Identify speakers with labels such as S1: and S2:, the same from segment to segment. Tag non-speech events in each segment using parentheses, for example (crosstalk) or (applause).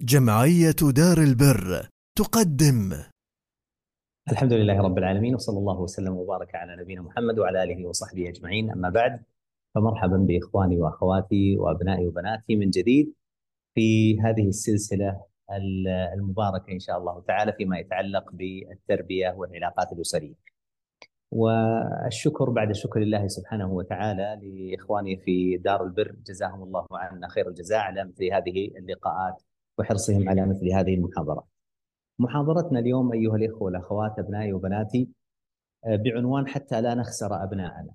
S1: جمعية دار البر تقدم.
S2: الحمد لله رب العالمين وصلى الله وسلم وبارك على نبينا محمد وعلى آله وصحبه أجمعين. أما بعد فمرحبا بإخواني وأخواتي وأبنائي وبناتي من جديد في هذه السلسلة المباركة إن شاء الله تعالى فيما يتعلق بالتربية والعلاقات الأسرية. والشكر بعد شكر الله سبحانه وتعالى لإخواني في دار البر جزاهم الله عنا خير الجزاء. على مثل هذه اللقاءات وحرصهم على مثل هذه المحاضرات. محاضرتنا اليوم أيها الإخوة والأخوات أبنائي وبناتي آه، بعنوان حتى لا نخسر أبناءنا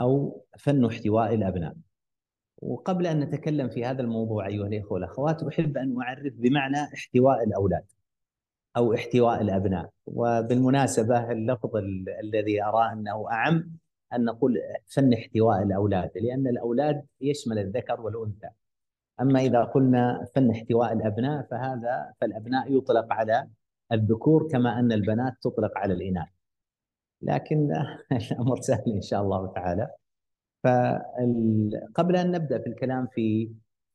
S2: أو فن احتواء الأبناء. وقبل أن نتكلم في هذا الموضوع أيها الإخوة والأخوات أحب أن أعرف بمعنى احتواء الأولاد أو احتواء الأبناء وبالمناسبة اللفظ الذي ارى أنه أعم أن نقول فن احتواء الأولاد لأن الأولاد يشمل الذكر والأنثى أما إذا قلنا فن احتواء الأبناء فهذا فالأبناء يطلق على الذكور كما أن البنات تطلق على الإناث لكن (laughs) الأمر سهل إن شاء الله تعالى فقبل أن نبدأ في الكلام في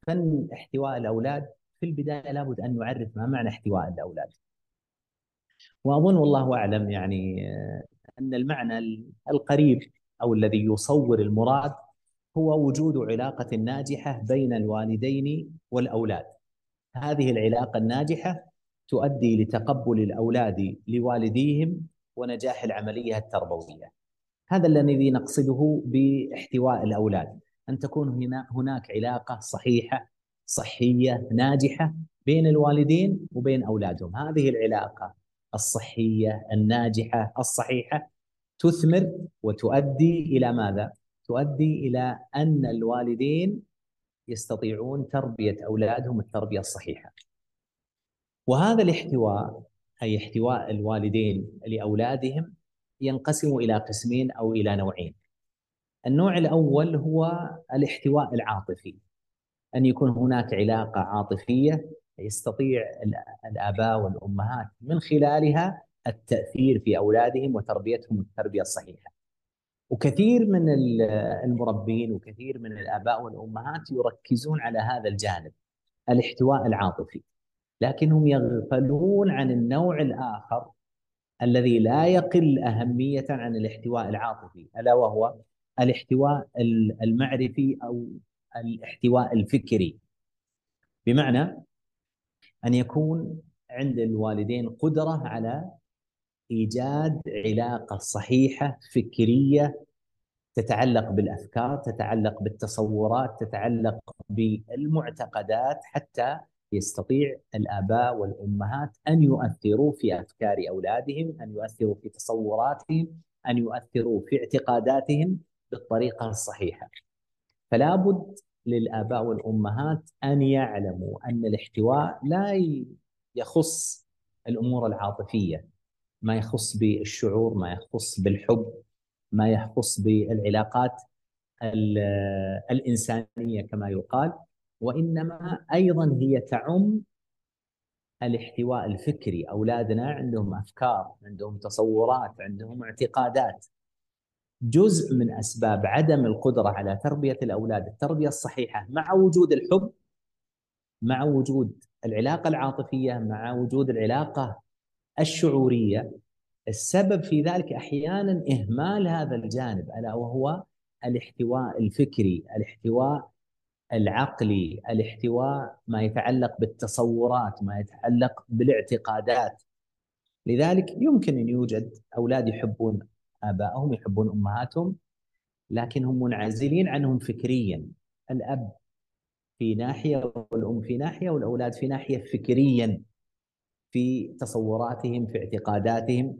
S2: فن احتواء الأولاد في البداية لابد أن نعرف ما معنى احتواء الأولاد. وأظن والله أعلم يعني أن المعنى القريب أو الذي يصور المراد هو وجود علاقة ناجحة بين الوالدين والأولاد. هذه العلاقة الناجحة تؤدي لتقبل الأولاد لوالديهم ونجاح العملية التربوية. هذا الذي نقصده باحتواء الأولاد أن تكون هنا هناك علاقة صحيحة صحية ناجحة بين الوالدين وبين أولادهم هذه العلاقة الصحية الناجحة الصحيحة تثمر وتؤدي إلى ماذا تؤدي إلى أن الوالدين يستطيعون تربية أولادهم التربية الصحيحة وهذا الاحتواء أي احتواء الوالدين لأولادهم ينقسم إلى قسمين أو إلى نوعين. النوع الأول هو الاحتواء العاطفي. أن يكون هناك علاقة عاطفية يستطيع الآباء والأمهات من خلالها التأثير في أولادهم وتربيتهم التربية الصحيحة. وكثير من المربين وكثير من الآباء والأمهات يركزون على هذا الجانب الاحتواء العاطفي. لكنهم يغفلون عن النوع الآخر الذي لا يقل أهمية عن الاحتواء العاطفي ألا وهو الاحتواء المعرفي أو الاحتواء الفكري بمعنى أن يكون عند الوالدين قدرة على إيجاد علاقة صحيحة فكرية تتعلق بالأفكار، تتعلق بالتصورات، تتعلق بالمعتقدات حتى يستطيع الآباء والأمهات أن يؤثروا في أفكار أولادهم، أن يؤثروا في تصوراتهم، أن يؤثروا في اعتقاداتهم بالطريقة الصحيحة. فلا بد للآباء والأمهات أن يعلموا أن الاحتواء لا يخص الأمور العاطفية، ما يخص بالشعور، ما يخص بالحب، ما يخص بالعلاقات الإنسانية كما يقال، وإنما أيضا هي تعم الاحتواء الفكري. أولادنا عندهم أفكار عندهم تصورات عندهم اعتقادات. جزء من أسباب عدم القدرة على تربية الأولاد التربية الصحيحة مع وجود الحب مع وجود العلاقة العاطفية مع وجود العلاقة الشعورية. السبب في ذلك أحيانا إهمال هذا الجانب ألا وهو الاحتواء الفكري الاحتواء العقلي الاحتواء ما يتعلق بالتصورات ما يتعلق بالاعتقادات. لذلك يمكن أن يوجد أولاد يحبون آبائهم يحبون أمهاتهم لكنهم منعزلين عنهم فكريا. الأب في ناحية والأم في ناحية والأولاد في ناحية فكريا. في تصوراتهم في اعتقاداتهم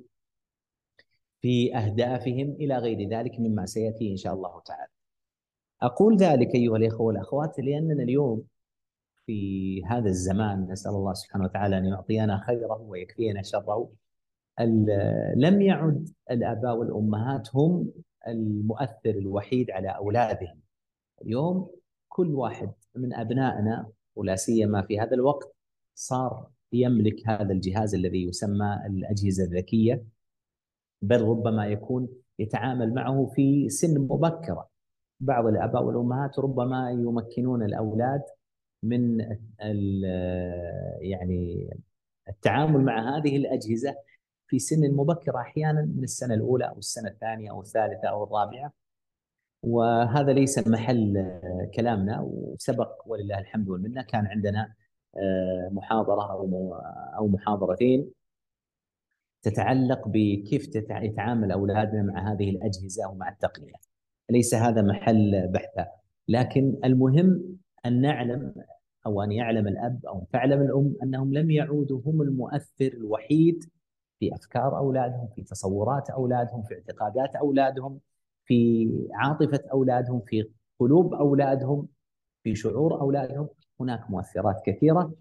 S2: في أهدافهم إلى غير ذلك مما سيأتي إن شاء الله تعالى. أقول ذلك أيها الإخوة والأخوات لأننا اليوم في هذا الزمان نسأل الله سبحانه وتعالى أن يعطينا خيره ويكفينا شره. لم يعد الآباء والأمهات هم المؤثر الوحيد على أولادهم. اليوم كل واحد من أبنائنا ولا سيما في هذا الوقت صار يملك هذا الجهاز الذي يسمى الأجهزة الذكية بل ربما يكون يتعامل معه في سن مبكرة. بعض الآباء والأمهات ربما يمكنون الأولاد من يعني التعامل مع هذه الأجهزة في سن مبكرة أحيانا من السنة الأولى أو السنة الثانية أو الثالثة أو الرابعة. وهذا ليس محل كلامنا وسبق ولله الحمد والمنة كان عندنا آه، محاضرة أو أو محاضرتين تتعلق بكيف يتعامل أولادنا مع هذه الأجهزة ومع التقنية. ليس هذا محل بحث. لكن المهم أن نعلم أو أن يعلم الأب أو تعلم الأم أنهم لم يعودوا هم المؤثر الوحيد في أفكار أولادهم في تصورات أولادهم في اعتقادات أولادهم في عاطفة أولادهم في قلوب أولادهم في شعور أولادهم. هناك مؤثرات كثيرة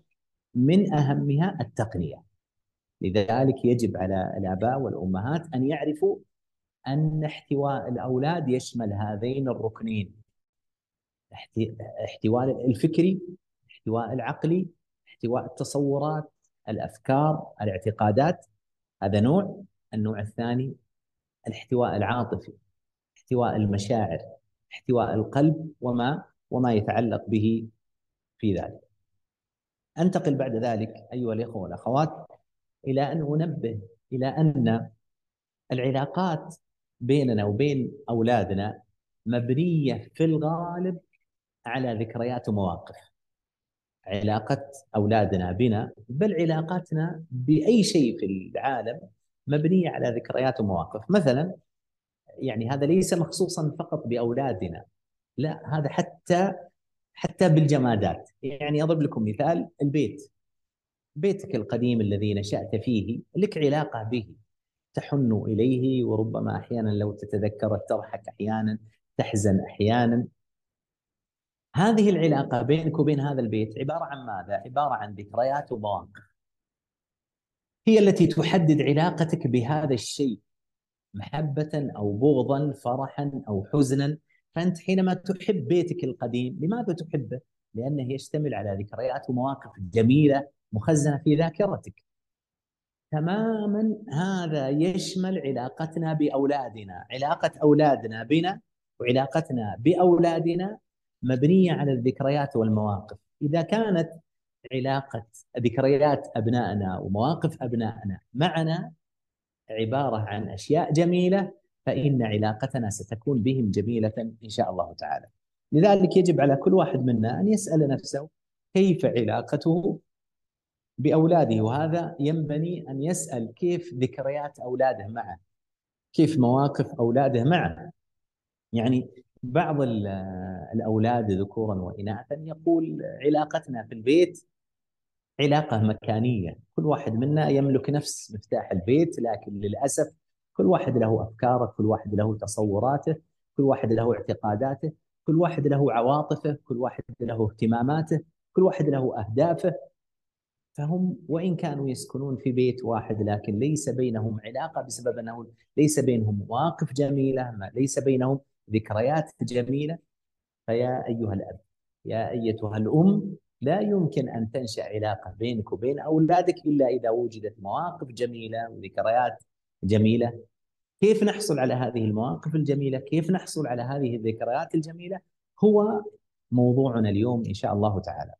S2: من أهمها التقنية. لذلك يجب على الآباء والأمهات أن يعرفوا أن احتواء الأولاد يشمل هذين الركنين. احتواء الفكري احتواء العقلي احتواء التصورات الأفكار الاعتقادات. هذا نوع. النوع الثاني الاحتواء العاطفي احتواء المشاعر احتواء القلب وما وما يتعلق به في ذلك. أنتقل بعد ذلك أيها الإخوة والأخوات إلى أن أنبه إلى أن العلاقات بيننا وبين أولادنا مبنية في الغالب على ذكريات ومواقف. علاقة أولادنا بنا بل علاقاتنا بأي شيء في العالم مبنية على ذكريات ومواقف. مثلا يعني هذا ليس مخصوصا فقط بأولادنا لا هذا حتى حتى بالجمادات. يعني أضرب لكم مثال البيت. بيتك القديم الذي نشأت فيه لك علاقة به. تحن إليه وربما أحيانا لو تتذكر تضحك أحيانا تحزن أحيانا. هذه العلاقة بينك وبين هذا البيت عبارة عن ماذا؟ عبارة عن ذكريات ومواقف. هي التي تحدد علاقتك بهذا الشيء. محبة أو بغضا، فرحا أو حزنا، فأنت حينما تحب بيتك القديم، لماذا تحبه؟ لأنه يشتمل على ذكريات ومواقف جميلة مخزنة في ذاكرتك. تماما هذا يشمل علاقتنا بأولادنا، علاقة أولادنا بنا وعلاقتنا بأولادنا مبنية على الذكريات والمواقف إذا كانت علاقة ذكريات أبنائنا ومواقف أبنائنا معنا عبارة عن أشياء جميلة فإن علاقتنا ستكون بهم جميلة إن شاء الله تعالى. لذلك يجب على كل واحد منا أن يسأل نفسه كيف علاقته بأولاده وهذا ينبني أن يسأل كيف ذكريات أولاده معه؟ كيف مواقف أولاده معه؟ يعني بعض الأولاد ذكورا وإناثا يقول علاقتنا في البيت علاقة مكانية، كل واحد منا يملك نفس مفتاح البيت لكن للأسف كل واحد له أفكاره، كل واحد له تصوراته، كل واحد له اعتقاداته، كل واحد له عواطفه، كل واحد له اهتماماته، كل واحد له أهدافه. فهم وإن كانوا يسكنون في بيت واحد لكن ليس بينهم علاقة بسبب أنه ليس بينهم مواقف جميلة، ليس بينهم ذكريات جميلة فيا أيها الأب يا أيتها الأم لا يمكن أن تنشأ علاقة بينك وبين أولادك إلا إذا وجدت مواقف جميلة وذكريات جميلة كيف نحصل على هذه المواقف الجميلة؟ كيف نحصل على هذه الذكريات الجميلة؟ هو موضوعنا اليوم إن شاء الله تعالى.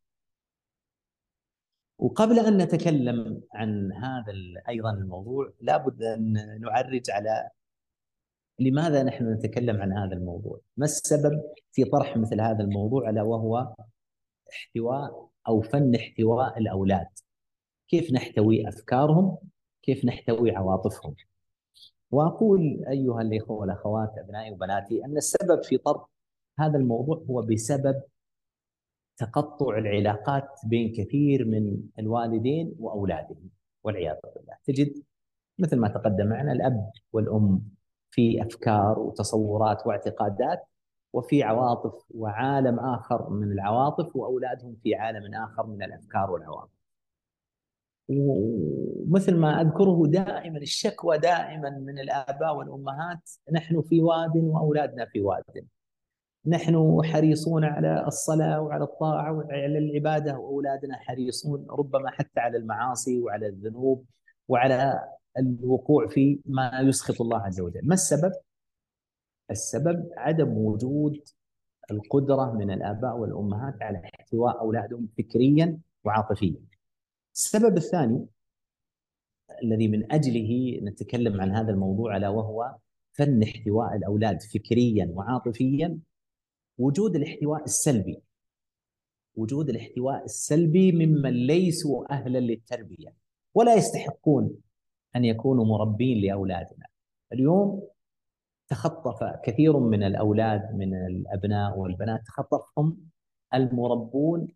S2: وقبل أن نتكلم عن هذا أيضا الموضوع لابد أن نعرج على لماذا نحن نتكلم عن هذا الموضوع؟ ما السبب في طرح مثل هذا الموضوع ألا وهو احتواء أو فن احتواء الأولاد. كيف نحتوي أفكارهم؟ كيف نحتوي عواطفهم؟ وأقول أيها الإخوة والأخوات أبنائي وبناتي أن السبب في طرح هذا الموضوع هو بسبب تقطع العلاقات بين كثير من الوالدين وأولادهم والعياذ بالله تجد مثل ما تقدم معنا الأب والأم في أفكار وتصورات واعتقادات وفي عواطف وعالم آخر من العواطف وأولادهم في عالم آخر من الأفكار والعواطف. ومثل ما أذكره دائما الشكوى دائما من الآباء والأمهات نحن في واد وأولادنا في واد. نحن حريصون على الصلاة وعلى الطاعة وعلى العبادة وأولادنا حريصون ربما حتى على المعاصي وعلى الذنوب وعلى الوقوع في ما يسخط الله عز وجل ما السبب السبب عدم وجود القدرة من الآباء والأمهات على احتواء أولادهم فكريا وعاطفيا. السبب الثاني الذي من أجله نتكلم عن هذا الموضوع ألا وهو فن احتواء الأولاد فكريا وعاطفيا وجود الاحتواء السلبي وجود الاحتواء السلبي ممن ليسوا أهلا للتربية ولا يستحقون أن يكونوا مربين لأولادنا. اليوم تخطف كثير من الأولاد من الأبناء والبنات تخطفهم المربون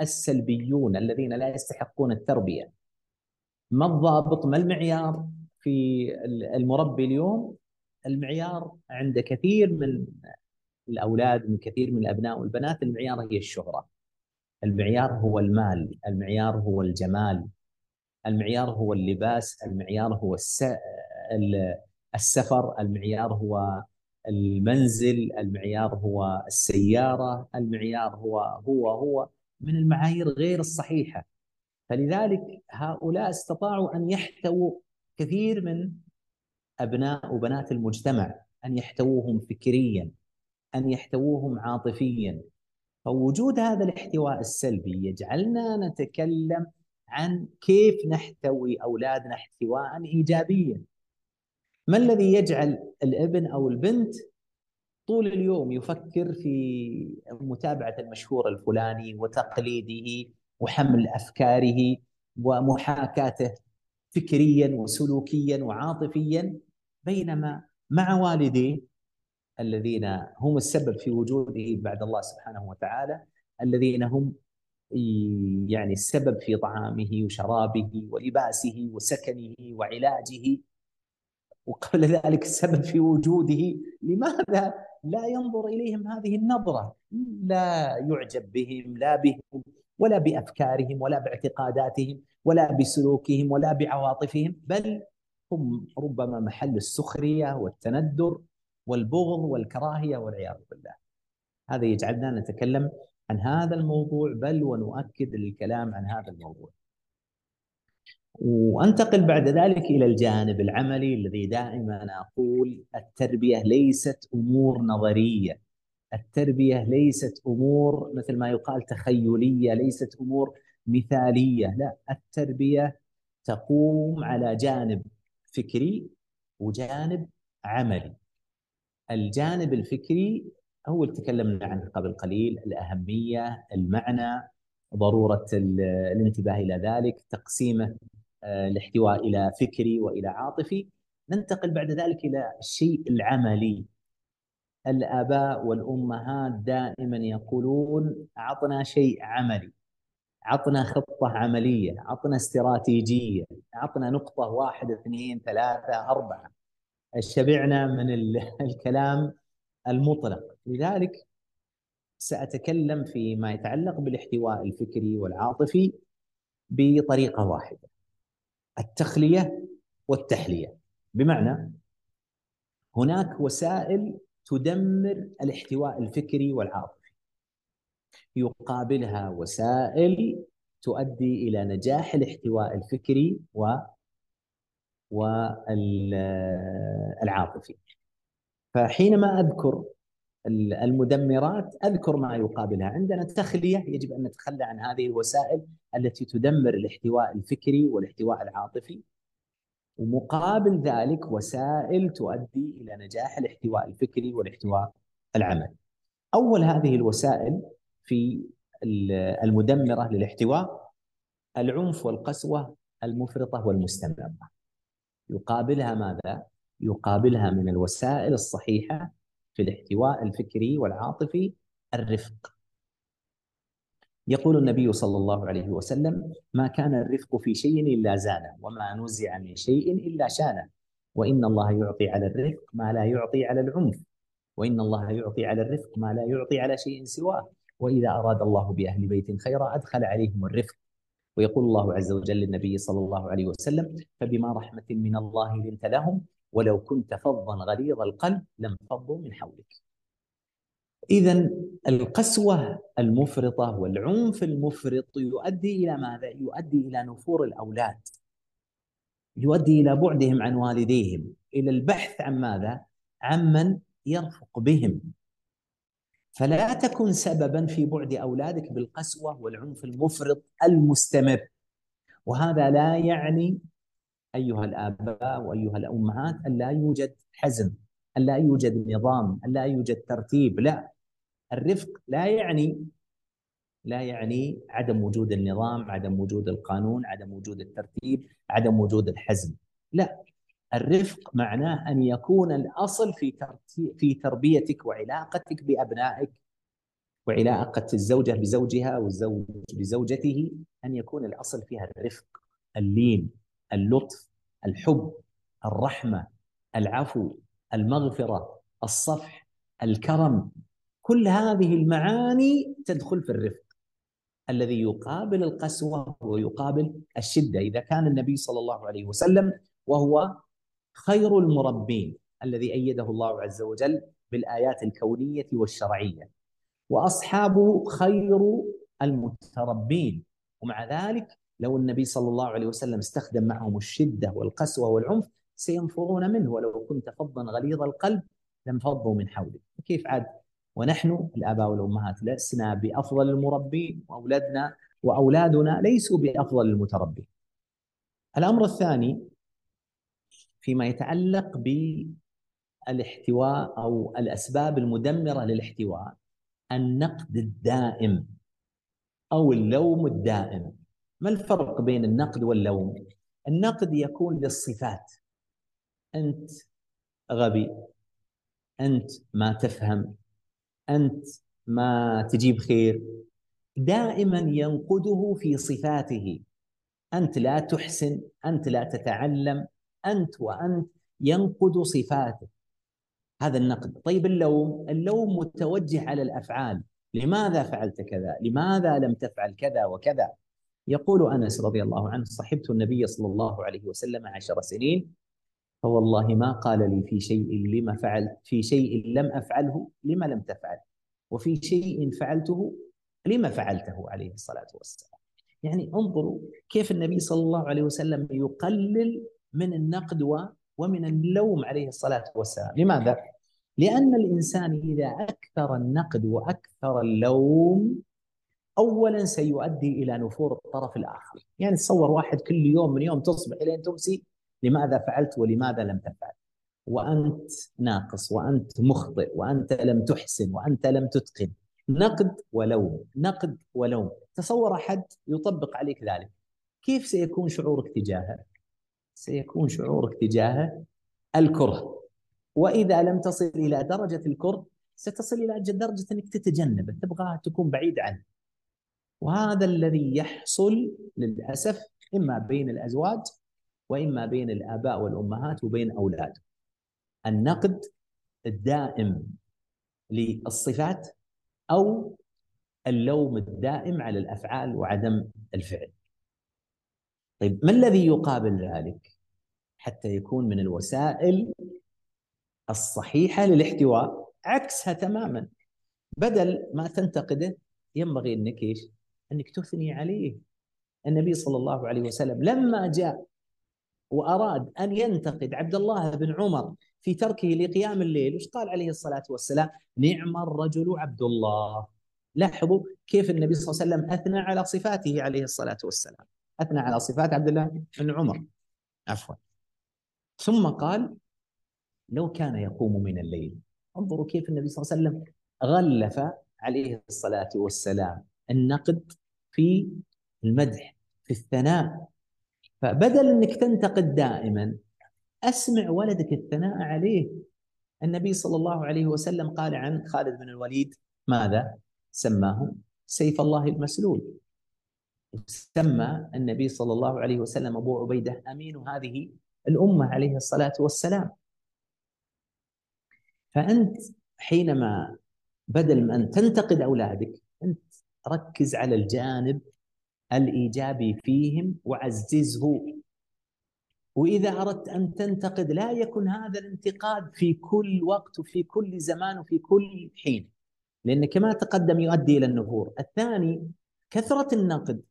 S2: السلبيون الذين لا يستحقون التربية. ما الضابط ما المعيار في المربي اليوم؟ المعيار عند كثير من الأولاد من كثير من الأبناء والبنات المعيار هي الشهرة. المعيار هو المال، المعيار هو الجمال، المعيار هو اللباس، المعيار هو الس... السفر، المعيار هو المنزل، المعيار هو السيارة، المعيار هو هو هو من المعايير غير الصحيحة. فلذلك هؤلاء استطاعوا أن يحتووا كثير من أبناء وبنات المجتمع، أن يحتووهم فكريا، أن يحتووهم عاطفيا، فوجود هذا الاحتواء السلبي يجعلنا نتكلم عن كيف نحتوي أولادنا احتواء ايجابيا. ما الذي يجعل الابن أو البنت طول اليوم يفكر في متابعة المشهور الفلاني وتقليده وحمل أفكاره ومحاكاته فكريا وسلوكيا وعاطفيا بينما مع والديه الذين هم السبب في وجوده بعد الله سبحانه وتعالى الذين هم يعني السبب في طعامه وشرابه ولباسه وسكنه وعلاجه وقبل ذلك السبب في وجوده لماذا لا ينظر إليهم هذه النظرة لا يعجب بهم لا بهم ولا بأفكارهم ولا باعتقاداتهم ولا بسلوكهم ولا بعواطفهم بل هم ربما محل السخرية والتندر والبغض والكراهية والعياذ بالله. هذا يجعلنا نتكلم عن هذا الموضوع بل ونؤكد الكلام عن هذا الموضوع. وأنتقل بعد ذلك إلى الجانب العملي الذي دائما أقول التربية ليست أمور نظرية. التربية ليست أمور مثل ما يقال تخيلية، ليست أمور مثالية، لا التربية تقوم على جانب فكري وجانب عملي. الجانب الفكري هو اللي تكلمنا عنه قبل قليل الأهمية، المعنى، ضرورة الانتباه إلى ذلك، تقسيمه الاحتواء إلى فكري وإلى عاطفي، ننتقل بعد ذلك إلى الشيء العملي. الآباء والأمهات دائما يقولون اعطنا شيء عملي. عطنا خطة عملية، عطنا استراتيجية، عطنا نقطة واحد اثنين ثلاثة أربعة. شبعنا من (laughs) الكلام المطلق لذلك سأتكلم فيما يتعلق بالاحتواء الفكري والعاطفي بطريقة واحدة التخلية والتحلية. بمعنى هناك وسائل تدمر الاحتواء الفكري والعاطفي. يقابلها وسائل تؤدي إلى نجاح الاحتواء الفكري و والعاطفي. فحينما أذكر المدمرات أذكر ما يقابلها. عندنا تخلية يجب أن نتخلى عن هذه الوسائل التي تدمر الاحتواء الفكري والاحتواء العاطفي ومقابل ذلك وسائل تؤدي إلى نجاح الاحتواء الفكري والاحتواء العملي. أول هذه الوسائل في المدمرة للاحتواء العنف والقسوة المفرطة والمستمرة. يقابلها ماذا؟ يقابلها من الوسائل الصحيحة في الاحتواء الفكري والعاطفي الرفق. يقول النبي صلى الله عليه وسلم: ما كان الرفق في شيء إلا زانه، وما نزع من شيء إلا شانه، وإن الله يعطي على الرفق ما لا يعطي على العنف، وإن الله يعطي على الرفق ما لا يعطي على شيء سواه، وإذا أراد الله بأهل بيت خيرا أدخل عليهم الرفق. ويقول الله عز وجل للنبي صلى الله عليه وسلم فبما رحمة من الله لنت لهم ولو كنت فظا غليظ القلب لم فضوا من حولك. إذا القسوة المفرطة والعنف المفرط يؤدي إلى ماذا؟ يؤدي إلى نفور الأولاد يؤدي إلى بعدهم عن والديهم إلى البحث عن ماذا؟ عن من يرفق بهم فلا تكن سببا في بعد أولادك بالقسوة والعنف المفرط المستمر وهذا لا يعني أيها الآباء وأيها الأمهات أن لا يوجد حزم أن لا يوجد نظام أن لا يوجد ترتيب لا الرفق لا يعني لا يعني عدم وجود النظام عدم وجود القانون عدم وجود الترتيب عدم وجود الحزم. لا الرفق معناه أن يكون الأصل في في تربيتك وعلاقتك بأبنائك وعلاقة الزوجة بزوجها والزوج بزوجته أن يكون الأصل فيها الرفق اللين اللطف الحب الرحمة العفو المغفرة الصفح الكرم. كل هذه المعاني تدخل في الرفق الذي يقابل القسوة ويقابل الشدة. إذا كان النبي صلى الله عليه وسلم وهو خير المربين الذي أيده الله عز وجل بالآيات الكونية والشرعية واصحابه خير المتربين. ومع ذلك لو النبي صلى الله عليه وسلم استخدم معهم الشدة والقسوة والعنف سينفرون منه ولو كنت فظا غليظ القلب لانفضوا من حولك. كيف عاد ونحن الآباء والأمهات لسنا بأفضل المربين وأولادنا وأولادنا ليسوا بأفضل المتربين. الأمر الثاني فيما يتعلق بالاحتواء أو الأسباب المدمرة للاحتواء النقد الدائم أو اللوم الدائم. ما الفرق بين النقد واللوم؟ النقد يكون للصفات أنت غبي أنت ما تفهم أنت ما تجيب خير. دائما ينقده في صفاته. أنت لا تحسن أنت لا تتعلم أنت وأنت ينقد صفاته. هذا النقد. طيب اللوم؟ اللوم متوجه على الأفعال. لماذا فعلت كذا؟ لماذا لم تفعل كذا وكذا؟ يقول أنس رضي الله عنه صحبت النبي صلى الله عليه وسلم عشر سنين فوالله ما قال لي في شيء لما فعلت في شيء لم أفعله لما لم تفعل وفي شيء فعلته لما فعلته عليه الصلاة والسلام. يعني انظروا كيف النبي صلى الله عليه وسلم يقلل من النقد ومن اللوم عليه الصلاة والسلام. لماذا؟ لأن الإنسان إذا أكثر النقد وأكثر اللوم اولا سيؤدي إلى نفور الطرف الآخر. يعني تصور واحد كل يوم من يوم تصبح إلى أن تمسي لماذا فعلت ولماذا لم تفعل؟ وأنت ناقص وأنت مخطئ وأنت لم تحسن وأنت لم تتقن. نقد ولوم نقد ولوم. تصور أحد يطبق عليك ذلك. كيف سيكون شعورك تجاهه؟ سيكون شعورك تجاهه الكره. وإذا لم تصل إلى درجة الكره ستصل إلى درجة أنك تتجنبه تبغى تكون بعيد عنه. وهذا الذي يحصل للأسف إما بين الأزواج وإما بين الآباء والأمهات وبين اولادهم النقد الدائم للصفات أو اللوم الدائم على الأفعال وعدم الفعل. طيب ما الذي يقابل ذلك حتى يكون من الوسائل الصحيحة للاحتواء؟ عكسها تماما. بدل ما تنتقده ينبغي إنك إيش؟ إنك تثني عليه. النبي صلى الله عليه وسلم لما جاء وأراد أن ينتقد عبد الله بن عمر في تركه لقيام الليل وش قال عليه الصلاة والسلام؟ نعم الرجل عبد الله. لاحظوا كيف النبي صلى الله عليه وسلم أثنى على صفاته عليه الصلاة والسلام. أثنى على صفات عبد الله بن عمر. عفوا. ثم قال لو كان يقوم من الليل. انظروا كيف النبي صلى الله عليه وسلم غلف عليه الصلاة والسلام. النقد في المدح في الثناء. فبدل أنك تنتقد دائما أسمع ولدك الثناء عليه. النبي صلى الله عليه وسلم قال عن خالد بن الوليد ماذا؟ سماه سيف الله المسلول. سمى النبي صلى الله عليه وسلم أبو عبيدة أمين هذه الأمة عليه الصلاة والسلام. فأنت حينما بدل ما ان تنتقد أولادك أنت ركز على الجانب الإيجابي فيهم وعززه. وإذا أردت أن تنتقد لا يكن هذا الانتقاد في كل وقت وفي كل زمان وفي كل حين لأن كما تقدم يؤدي إلى النفور. الثاني كثرة النقد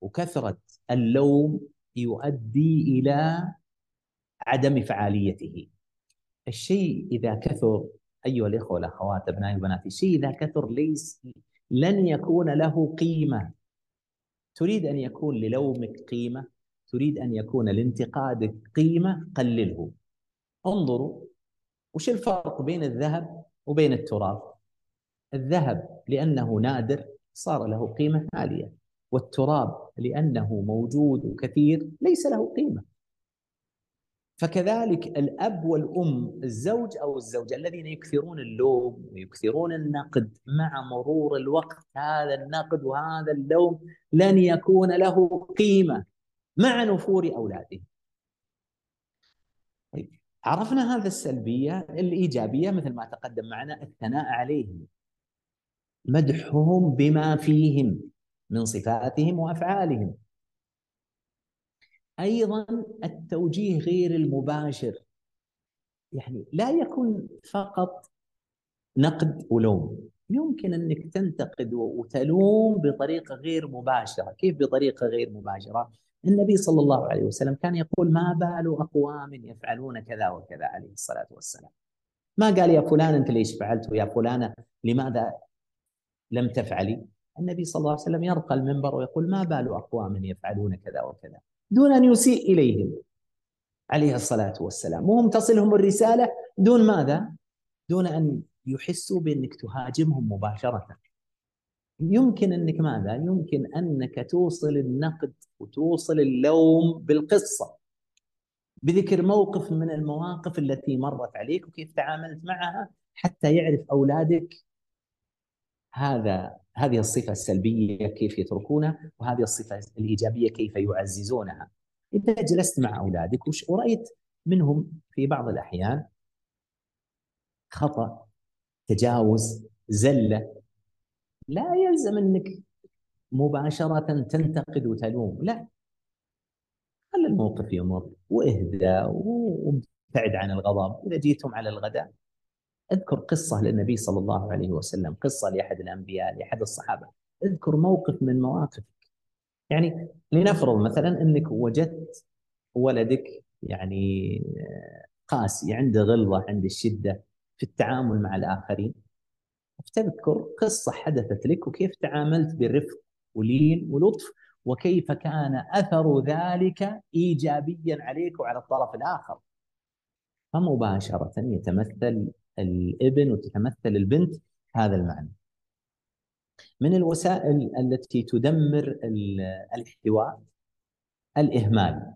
S2: وكثرة اللوم يؤدي إلى عدم فعاليته. الشيء إذا كثر أيها الإخوة والأخوات أبنائي وبناتي شيء إذا كثر ليس لن يكون له قيمة. تريد أن يكون للومك قيمة تريد أن يكون لانتقادك قيمة قلله. انظروا وش الفرق بين الذهب وبين التراب. الذهب لأنه نادر صار له قيمة عالية والتراب لأنه موجود وكثير ليس له قيمة. فكذلك الأب والأم الزوج أو الزوجة الذين يكثرون اللوم ويكثرون النقد مع مرور الوقت هذا النقد وهذا اللوم لن يكون له قيمة مع نفور أولاده. طيب عرفنا هذا السلبية الإيجابية مثل ما تقدم معنا الثناء عليهم مدحهم بما فيهم من صفاتهم وأفعالهم أيضا التوجيه غير المباشر يعني لا يكون فقط نقد ولوم يمكن أنك تنتقد وتلوم بطريقة غير مباشرة، كيف بطريقة غير مباشرة؟ النبي صلى الله عليه وسلم كان يقول ما بال أقوام يفعلون كذا وكذا عليه الصلاة والسلام. ما قال يا فلان أنت ليش فعلت ويا فلانه لماذا لم تفعلي؟ النبي صلى الله عليه وسلم يرقى المنبر ويقول ما بال أقوام يفعلون كذا وكذا. دون أن يسيء إليهم عليه الصلاة والسلام وهم تصلهم الرسالة دون ماذا؟ دون أن يحسوا بأنك تهاجمهم مباشرة يمكن أنك ماذا؟ يمكن أنك توصل النقد وتوصل اللوم بالقصة بذكر موقف من المواقف التي مرت عليك وكيف تعاملت معها حتى يعرف أولادك هذا هذه الصفة السلبية كيف يتركونها وهذه الصفة الإيجابية كيف يعززونها. إذا جلست مع أولادك ورأيت منهم في بعض الأحيان خطأ تجاوز زلة لا يلزم أنك مباشرة تنتقد وتلوم لا. خلي الموقف يمر واهدى وابتعد عن الغضب. إذا جيتم على الغداء أذكر قصة للنبي صلى الله عليه وسلم قصة لأحد الأنبياء لأحد الصحابة. أذكر موقف من مواقفك. يعني لنفرض مثلا أنك وجدت ولدك يعني قاسي عنده غلظة عند الشدة في التعامل مع الآخرين. فتذكر قصة حدثت لك وكيف تعاملت برفق ولين ولطف وكيف كان أثر ذلك إيجابيا عليك وعلى الطرف الآخر. فمباشرة يتمثل الابن وتتمثل البنت هذا المعنى. من الوسائل التي تدمر الاحتواء؟ الإهمال.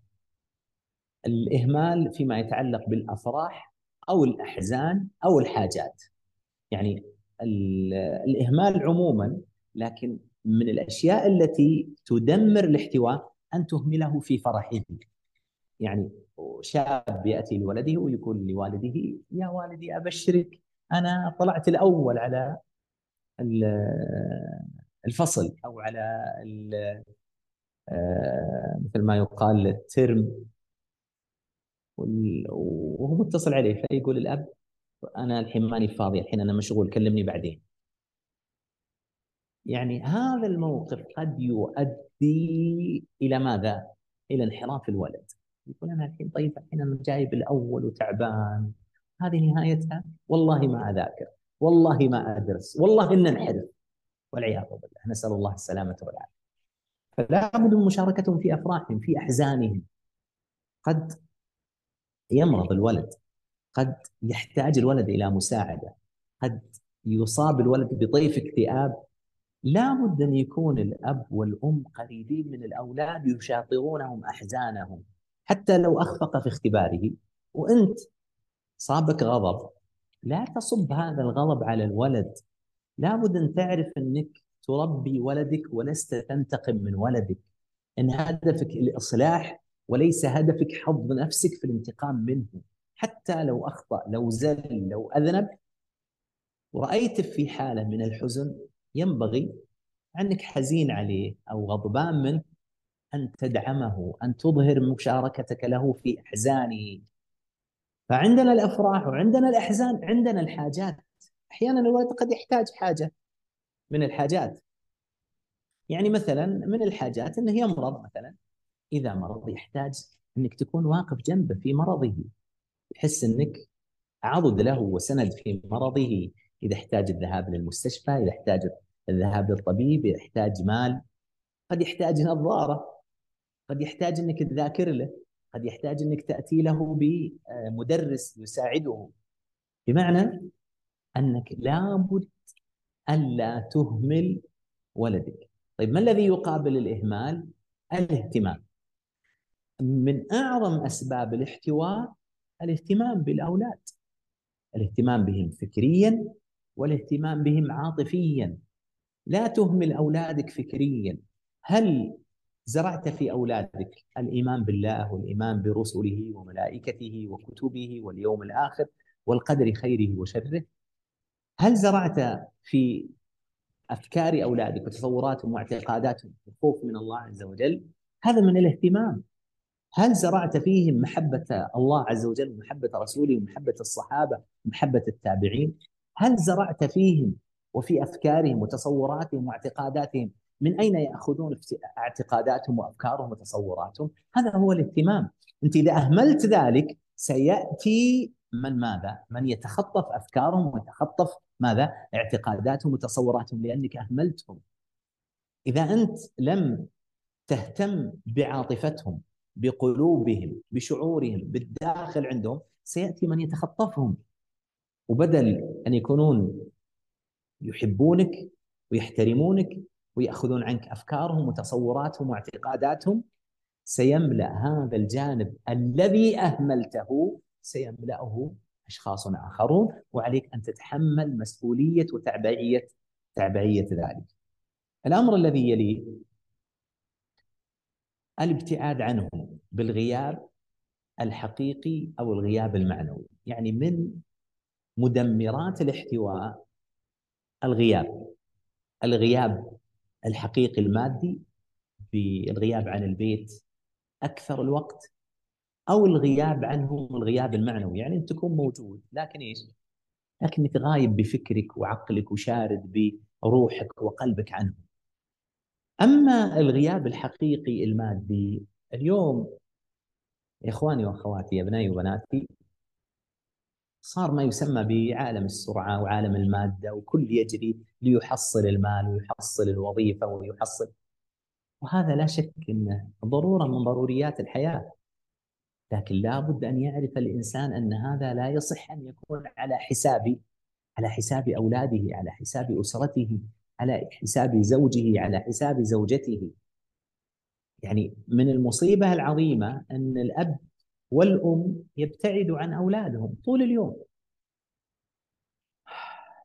S2: الإهمال فيما يتعلق بالأفراح أو الأحزان أو الحاجات. يعني الإهمال عموما لكن من الأشياء التي تدمر الاحتواء أن تهمله في فرحه. يعني شاب يأتي لولده ويقول لوالده يا والدي أبشرك أنا طلعت الأول على الفصل أو على آه، مثل ما يقال الترم. وهو متصل عليه فيقول الأب أنا الحين ماني فاضي الحين أنا مشغول كلمني بعدين. يعني هذا الموقف قد يؤدي إلى ماذا؟ إلى انحراف الولد. يقول أنا الحين طيب الحين أنا جايب الأول وتعبان. هذه نهايتها؟ والله ما أذاكر والله ما أدرس والله إن انحرف. والعياذ بالله نسأل الله السلامة والعافية. فلا بد من مشاركتهم في أفراحهم في أحزانهم. قد يمرض الولد قد يحتاج الولد إلى مساعدة قد يصاب الولد بطيف اكتئاب. لا بد أن يكون الأب والأم قريبين من الأولاد يشاطرونهم أحزانهم. حتى لو أخفق في اختباره. وأنت صابك غضب. لا تصب هذا الغضب على الولد. لابد أن تعرف أنك تربي ولدك ولست تنتقم من ولدك. إن هدفك الإصلاح وليس هدفك حظ نفسك في الانتقام منه. حتى لو أخطأ لو زل لو أذنب ورأيت في حالة من الحزن ينبغي أنك حزين عليه أو غضبان منه. أن تدعمه أن تظهر مشاركتك له في أحزانه. فعندنا الأفراح وعندنا الأحزان عندنا الحاجات. أحيانا الولد قد يحتاج حاجة من الحاجات. يعني مثلا من الحاجات أنه يمرض مثلا. إذا مرض يحتاج أنك تكون واقف جنبه في مرضه. يحس أنك عضد له وسند في مرضه. إذا احتاج الذهاب للمستشفى إذا احتاج الذهاب للطبيب إذا احتاج مال قد يحتاج نظارة. قد يحتاج إنك تذاكر له قد يحتاج إنك تأتي له بمدرس يساعده. بمعنى أنك لابد ألا تهمل ولدك. طيب ما الذي يقابل الإهمال؟ الاهتمام. من أعظم أسباب الاحتواء الاهتمام بالأولاد. الاهتمام بهم فكريا والاهتمام بهم عاطفيا. لا تهمل أولادك فكريا. هل زرعت في أولادك الإيمان بالله والإيمان برسله وملائكته وكتبه واليوم الآخر والقدر خيره وشره؟ هل زرعت في أفكار أولادك وتصوراتهم واعتقاداتهم الخوف من الله عز وجل؟ هذا من الاهتمام. هل زرعت فيهم محبة الله عز وجل ومحبه رسوله ومحبه الصحابة ومحبه التابعين؟ هل زرعت فيهم وفي أفكارهم وتصوراتهم واعتقاداتهم من أين يأخذون اعتقاداتهم وأفكارهم وتصوراتهم؟ هذا هو الاهتمام، أنت إذا أهملت ذلك سيأتي من ماذا؟ من يتخطف أفكارهم ويتخطف ماذا؟ اعتقاداتهم وتصوراتهم لأنك أهملتهم. إذا أنت لم تهتم بعاطفتهم بقلوبهم بشعورهم بالداخل عندهم سيأتي من يتخطفهم وبدل أن يكونون يحبونك ويحترمونك ويأخذون عنك أفكارهم وتصوراتهم واعتقاداتهم سيملأ هذا الجانب الذي أهملته سيملأه أشخاص آخرون وعليك أن تتحمل مسؤولية وتعبئيه تعبئية ذلك. الأمر الذي يليه الابتعاد عنهم بالغياب الحقيقي أو الغياب المعنوي، يعني من مدمرات الاحتواء الغياب. الغياب الحقيقي المادي بالغياب عن البيت أكثر الوقت أو الغياب عنهم الغياب المعنوي يعني أنت تكون موجود لكن إيش؟ لكنك غايب بفكرك وعقلك وشارد بروحك وقلبك عنهم. أما الغياب الحقيقي المادي اليوم يا إخواني وأخواتي يا أبنائي وبناتي صار ما يسمى بعالم السرعة وعالم المادة وكل يجري ليحصل المال ويحصل الوظيفة ويحصل. وهذا لا شك انه ضرورة من ضروريات الحياة. لكن لابد أن يعرف الإنسان أن هذا لا يصح أن يكون على حساب على حساب أولاده على حساب أسرته على حساب زوجه على حساب زوجته. يعني من المصيبة العظيمة أن الأب والأم يبتعدوا عن أولادهم طول اليوم.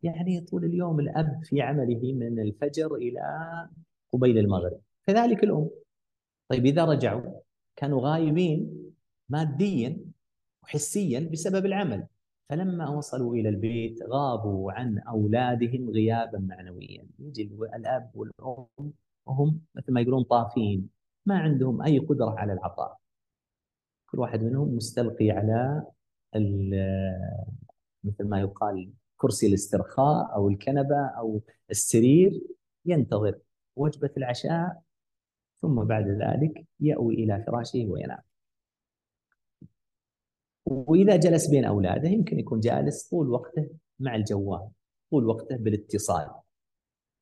S2: يعني طول اليوم الأب في عمله من الفجر إلى قبيل المغرب. كذلك الأم. طيب إذا رجعوا كانوا غايبين ماديا وحسيا بسبب العمل. فلما وصلوا إلى البيت غابوا عن أولادهم غيابا معنويا. يجي الأب والأم وهم مثل ما يقولون طافين. ما عندهم أي قدرة على العطاء. كل واحد منهم مستلقي على مثل ما يقال كرسي الاسترخاء أو الكنبة أو السرير ينتظر وجبة العشاء ثم بعد ذلك يأوي إلى فراشه وينام. وإذا جلس بين أولاده يمكن يكون جالس طول وقته مع الجوال، طول وقته بالاتصال،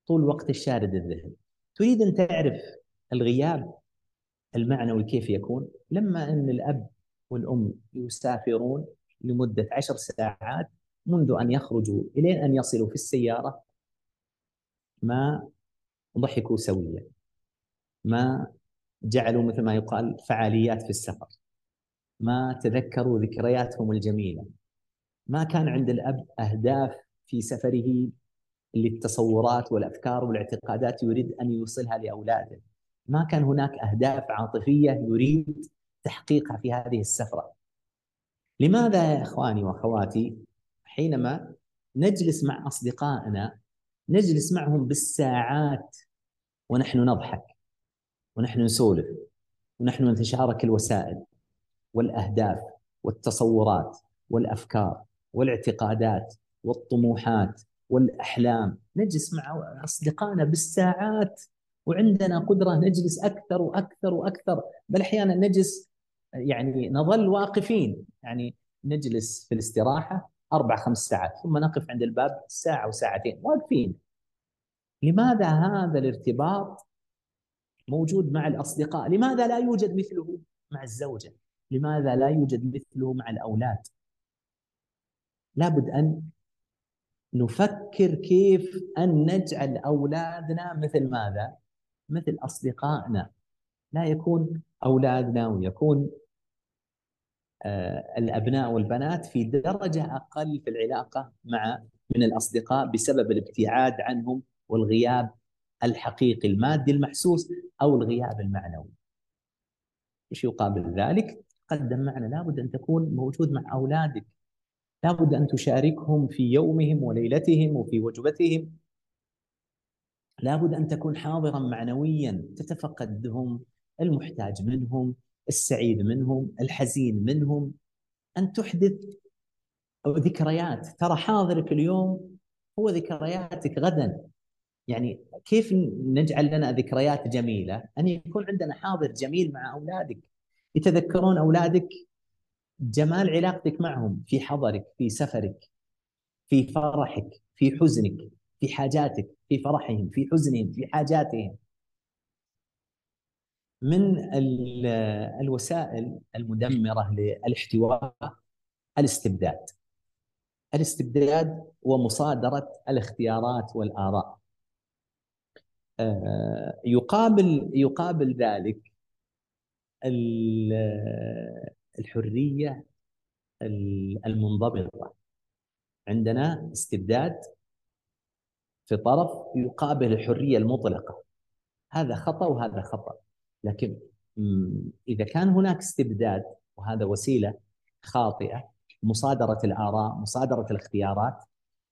S2: طول وقته الشارد الذهن. تريد أن تعرف الغياب المعنوي كيف يكون؟ لما أن الأب والأم يسافرون لمدة عشر ساعات منذ أن يخرجوا إلين أن يصلوا في السيارة ما ضحكوا سويا ما جعلوا مثل ما يقال فعاليات في السفر ما تذكروا ذكرياتهم الجميلة ما كان عند الأب أهداف في سفره للتصورات والأفكار والاعتقادات يريد أن يوصلها لأولاده ما كان هناك أهداف عاطفية يريد تحقيقها في هذه السفرة. لماذا يا إخواني وأخواتي حينما نجلس مع أصدقائنا نجلس معهم بالساعات ونحن نضحك ونحن نسولف ونحن نتشارك الوسائل والأهداف والتصورات والأفكار والاعتقادات والطموحات والأحلام. نجلس مع أصدقائنا بالساعات وعندنا قدرة نجلس أكثر وأكثر وأكثر بل أحيانا نجلس يعني نظل واقفين يعني نجلس في الاستراحة أربع خمس ساعات ثم نقف عند الباب ساعة وساعتين واقفين لماذا هذا الارتباط موجود مع الأصدقاء؟ لماذا لا يوجد مثله مع الزوجة؟ لماذا لا يوجد مثله مع الأولاد؟ لابد أن نفكر كيف أن نجعل أولادنا مثل ماذا؟ مثل أصدقائنا لا يكون أولادنا ويكون آه، الأبناء والبنات في درجة أقل في العلاقة مع من الأصدقاء بسبب الابتعاد عنهم والغياب الحقيقي المادي المحسوس أو الغياب المعنوي. إيش يقابل ذلك؟ قدم معنا لابد أن تكون موجود مع أولادك. لابد أن تشاركهم في يومهم وليلتهم وفي وجبتهم. لابد أن تكون حاضرا معنويا تتفقدهم المحتاج منهم السعيد منهم الحزين منهم. أن تحدث ذكريات ترى حاضرك اليوم هو ذكرياتك غدا. يعني كيف نجعل لنا ذكريات جميلة؟ أن يكون عندنا حاضر جميل مع أولادك. يتذكرون أولادك جمال علاقتك معهم في حضرك في سفرك في فرحك في حزنك. في حاجاتك في فرحهم في حزنهم في حاجاتهم. من الوسائل المدمرة للاحتواء الاستبداد. الاستبداد ومصادرة الاختيارات والآراء. آه، يقابل يقابل ذلك الحرية المنضبطة. عندنا استبداد في طرف يقابل الحرية المطلقة. هذا خطأ وهذا خطأ. لكن إذا كان هناك استبداد وهذا وسيلة خاطئة مصادرة الآراء مصادرة الاختيارات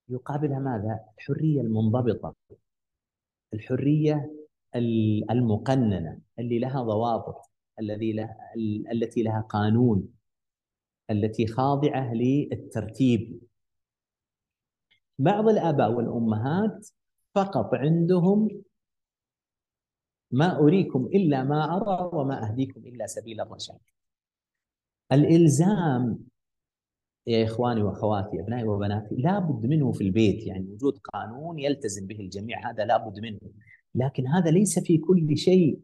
S2: يقابلها ماذا؟ الحرية المنضبطة. الحرية المقننة اللي لها ضوابط الذي لها التي لها قانون التي خاضعة للترتيب. بعض الآباء والأمهات فقط عندهم ما أريكم إلا ما أرى وما أهديكم إلا سبيل الرشاد. الإلزام يا إخواني وأخواتي أبنائي وبناتي لابد منه في البيت يعني وجود قانون يلتزم به الجميع هذا لابد منه. لكن هذا ليس في كل شيء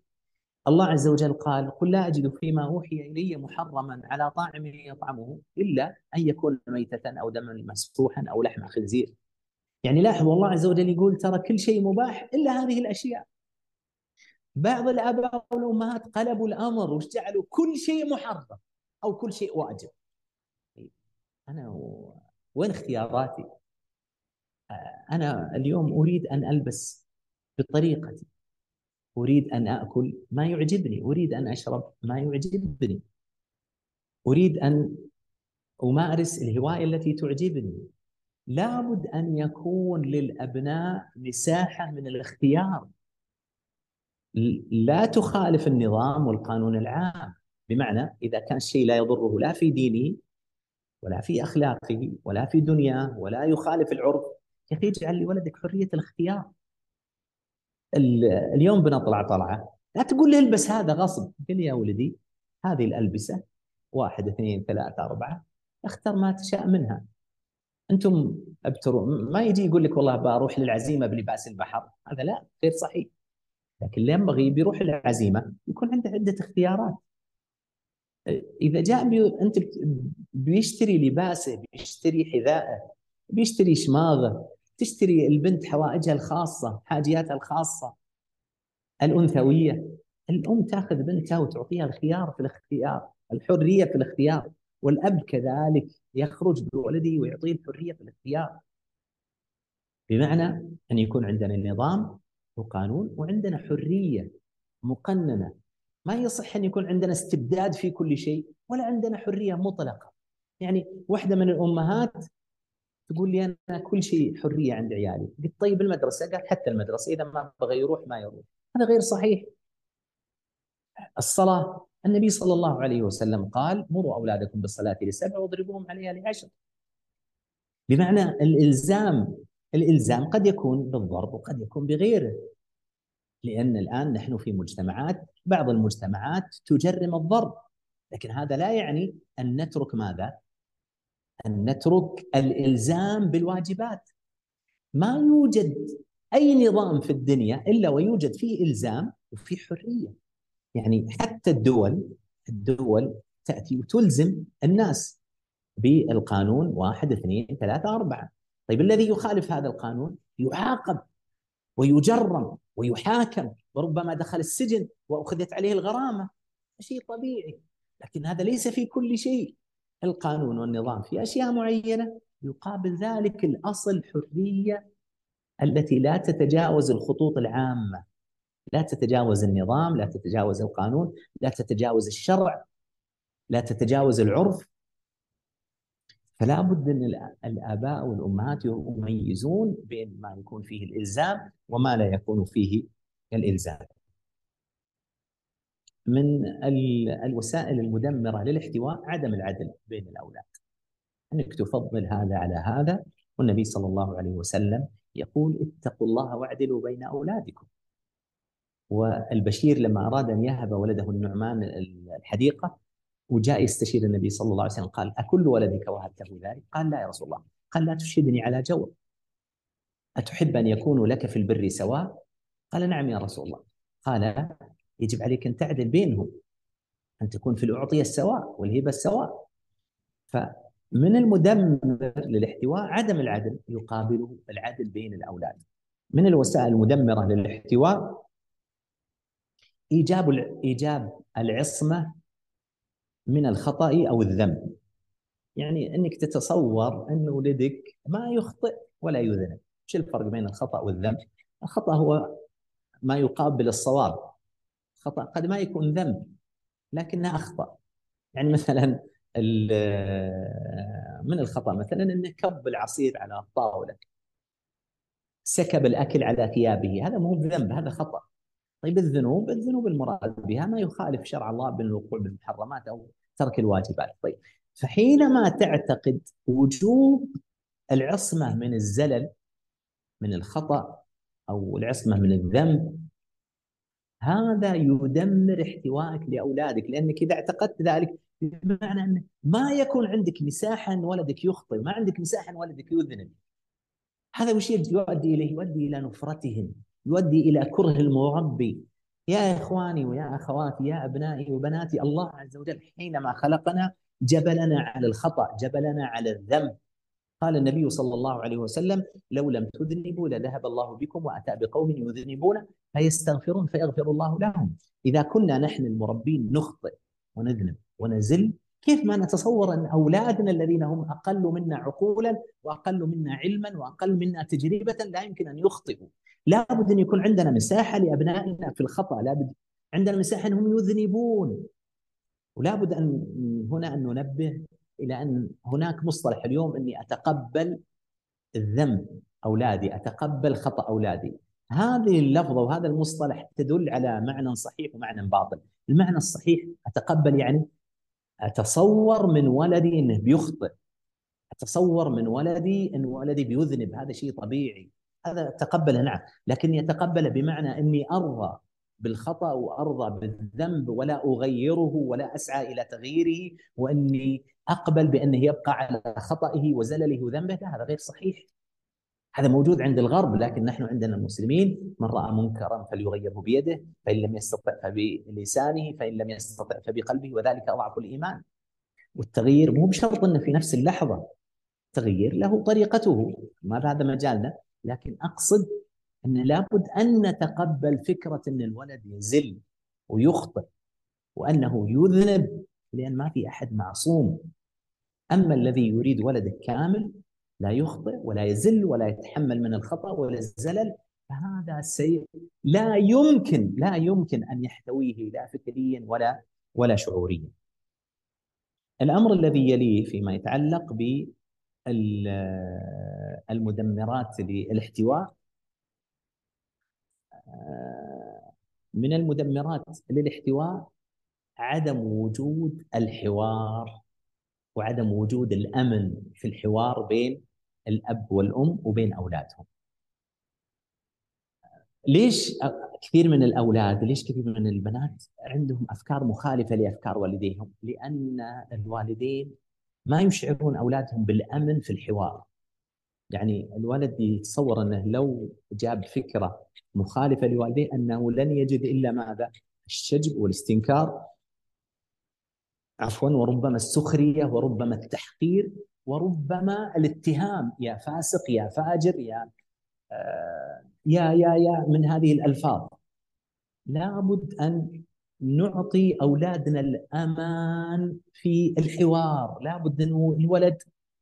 S2: الله عز وجل قال قل لا أجد فيما أوحي إلي محرما على طاعم يطعمه إلا أن يكون ميتة أو دما مسفوحا أو لحم خنزير. يعني لاحظوا الله عز وجل يقول ترى كل شيء مباح إلا هذه الأشياء. بعض الآباء والأمهات قلبوا الأمر وش جعلوا كل شيء محرم أو كل شيء واجب. أنا وين اختياراتي؟ أنا اليوم أريد أن ألبس بطريقتي. أريد أن آكل ما يعجبني أريد أن أشرب ما يعجبني. أريد أن أمارس الهواية التي تعجبني. لابد أن يكون للأبناء مساحة من الاختيار. لا تخالف النظام والقانون العام. بمعنى إذا كان الشيء لا يضره لا في دينه ولا في اخلاقه ولا في دنياه ولا يخالف العرف يا أخي اجعل لولدك حرية الاختيار. اليوم بنطلع طلعة. لا تقول لي البس هذا غصب. قل يا ولدي هذه الألبسة واحد اثنين ثلاثة أربعة اختر ما تشاء منها. أنتم ابتروا ما يجي يقول لك والله بروح للعزيمة بلباس البحر. هذا لا غير صحيح. لكن اللي ينبغي بيروح العزيمه يكون عنده عدة اختيارات. إذا جاء بي... أنت بيشتري لباسه بيشتري حذائه بيشتري شماغه تشتري البنت حوائجها الخاصة حاجياتها الخاصة الأنثوية. الأم تأخذ بنتها وتعطيها الخيار في الاختيار الحرية في الاختيار والأب كذلك يخرج بولده ويعطيه الحرية في الاختيار. بمعنى أن يكون عندنا نظام وقانون وعندنا حرية مقننة. ما يصح أن يكون عندنا استبداد في كل شيء ولا عندنا حرية مطلقة. يعني واحدة من الأمهات تقول لي أنا كل شيء حرية عند عيالي. قلت طيب المدرسة؟ قال حتى المدرسة إذا ما بغى يروح ما يروح. هذا غير صحيح. الصلاة النبي صلى الله عليه وسلم قال مروا أولادكم بالصلاة لسبع واضربوهم عليها لعشر. بمعنى الإلزام الإلزام قد يكون بالضرب وقد يكون بغيره. لأن الآن نحن في مجتمعات بعض المجتمعات تجرم الضرب. لكن هذا لا يعني أن نترك ماذا؟ أن نترك الإلزام بالواجبات. ما يوجد أي نظام في الدنيا إلا ويوجد فيه إلزام وفيه حرية. يعني حتى الدول الدول تأتي وتلزم الناس بالقانون واحد اثنين ثلاثة أربعة. طيب الذي يخالف هذا القانون؟ يعاقب ويجرم ويحاكم. وربما دخل السجن وأخذت عليه الغرامة. شيء طبيعي. لكن هذا ليس في كل شيء. القانون والنظام في أشياء معينة يقابل ذلك الأصل حرية التي لا تتجاوز الخطوط العامة لا تتجاوز النظام لا تتجاوز القانون لا تتجاوز الشرع لا تتجاوز العرف فلا بد أن الآباء والأمهات يميزون بين ما يكون فيه الإلزام وما لا يكون فيه الإلزام. من الوسائل المدمرة للاحتواء عدم العدل بين الأولاد. أنك تفضل هذا على هذا والنبي صلى الله عليه وسلم يقول اتقوا الله واعدلوا بين أولادكم. والبشير لما أراد أن يهب ولده النعمان الحديقة وجاء يستشير النبي صلى الله عليه وسلم قال أكل ولدك وهبته ذلك؟ قال لا يا رسول الله قال لا تشهدني على جور أتحب أن يكونوا لك في البر سواء؟ قال نعم يا رسول الله قال يجب عليك أن تعدل بينهم أن تكون في الأعطية السواء والهبة السواء. فمن المدمر للاحتواء عدم العدل يقابله العدل بين الأولاد. من الوسائل المدمرة للاحتواء؟ إيجاب إيجاب العصمة من الخطأ أو الذنب. يعني أنك تتصور أن ولدك ما يخطئ ولا يذنب. إيش الفرق بين الخطأ والذنب؟ الخطأ هو ما يقابل الصواب. خطأ قد ما يكون ذنب لكنه أخطأ. يعني مثلا من الخطأ؟ مثلا أنه كب العصير على الطاولة سكب الأكل على ثيابه هذا مو ذنب هذا خطأ. طيب الذنوب؟ الذنوب المراد بها ما يخالف شرع الله بالوقوع بالمحرمات أو ترك الواجبات طيب فحينما تعتقد وجوب العصمة من الزلل من الخطأ أو العصمة من الذنب هذا يدمر احتوائك لأولادك لأنك إذا اعتقدت ذلك بمعنى أن ما يكون عندك مساحه ان ولدك يخطئ، ما عندك مساحه ان ولدك يذنب. هذا وش يؤدي إليه؟ يؤدي إلى نفرتهم، يؤدي إلى كره المربي يا إخواني ويا أخواتي يا أبنائي وبناتي الله عز وجل حينما خلقنا جبلنا على الخطأ جبلنا على الذنب قال النبي صلى الله عليه وسلم لو لم تذنبوا لذهب الله بكم وأتى بقوم يذنبون فيستغفرون فيغفر الله لهم. إذا كنا نحن المربين نخطئ ونذنب ونزل كيف ما نتصور أن أولادنا الذين هم أقل منا عقولا وأقل منا علما وأقل منا تجربة لا يمكن أن يخطئوا؟ لابد أن يكون عندنا مساحة لأبنائنا في الخطأ لابد عندنا مساحة أنهم يذنبون. ولابد أن هنا أن ننبه إلى أن هناك مصطلح اليوم أني أتقبل الذنب أولادي أتقبل خطأ أولادي. هذه اللفظة وهذا المصطلح تدل على معنى صحيح ومعنى باطل. المعنى الصحيح أتقبل يعني أتصور من ولدي إنه بيخطئ. أتصور من ولدي إن ولدي بيذنب هذا شيء طبيعي. هذا تقبله نعم. لكن يتقبل بمعنى إني أرضى بالخطأ وأرضى بالذنب ولا أغيره ولا أسعى إلى تغييره وإني أقبل بأنه يبقى على خطئه وزلله وذنبه. لا هذا غير صحيح. هذا موجود عند الغرب لكن نحن عندنا المسلمين من رأى منكرا فليغيره بيده فإن لم يستطع فبلسانه فإن لم يستطع فبقلبه وذلك أضعف الإيمان. والتغيير مو بشرط إنه في نفس اللحظة تغيير له طريقته ما هذا مجالنا. لكن أقصد أن لابد أن نتقبل فكرة إن الولد يزل ويخطئ وأنه يذنب لأن ما في أحد معصوم. أما الذي يريد ولده كامل لا يخطئ ولا يزل ولا يتحمل من الخطأ ولا الزلل فهذا السيء لا يمكن لا يمكن أن يحتويه لا فكريا ولا ولا شعوريا. الأمر الذي يليه فيما يتعلق بالمدمرات للاحتواء من المدمرات للاحتواء عدم وجود الحوار وعدم وجود الأمن في الحوار بين الأب والأم وبين أولادهم. ليش كثير من الأولاد ليش كثير من البنات عندهم أفكار مخالفة لأفكار والديهم؟ لأن الوالدين ما يشعرون أولادهم بالأمن في الحوار يعني الولد يتصور إنه لو جاب فكرة مخالفة لوالديه إنه لن يجد إلا ماذا؟ الشجب والاستنكار عفوا وربما السخرية وربما التحقير وربما الاتهام يا فاسق يا فاجر يا آه يا يا يا من هذه الألفاظ. لابد أن نعطي أولادنا الأمان في الحوار. لابد أن الولد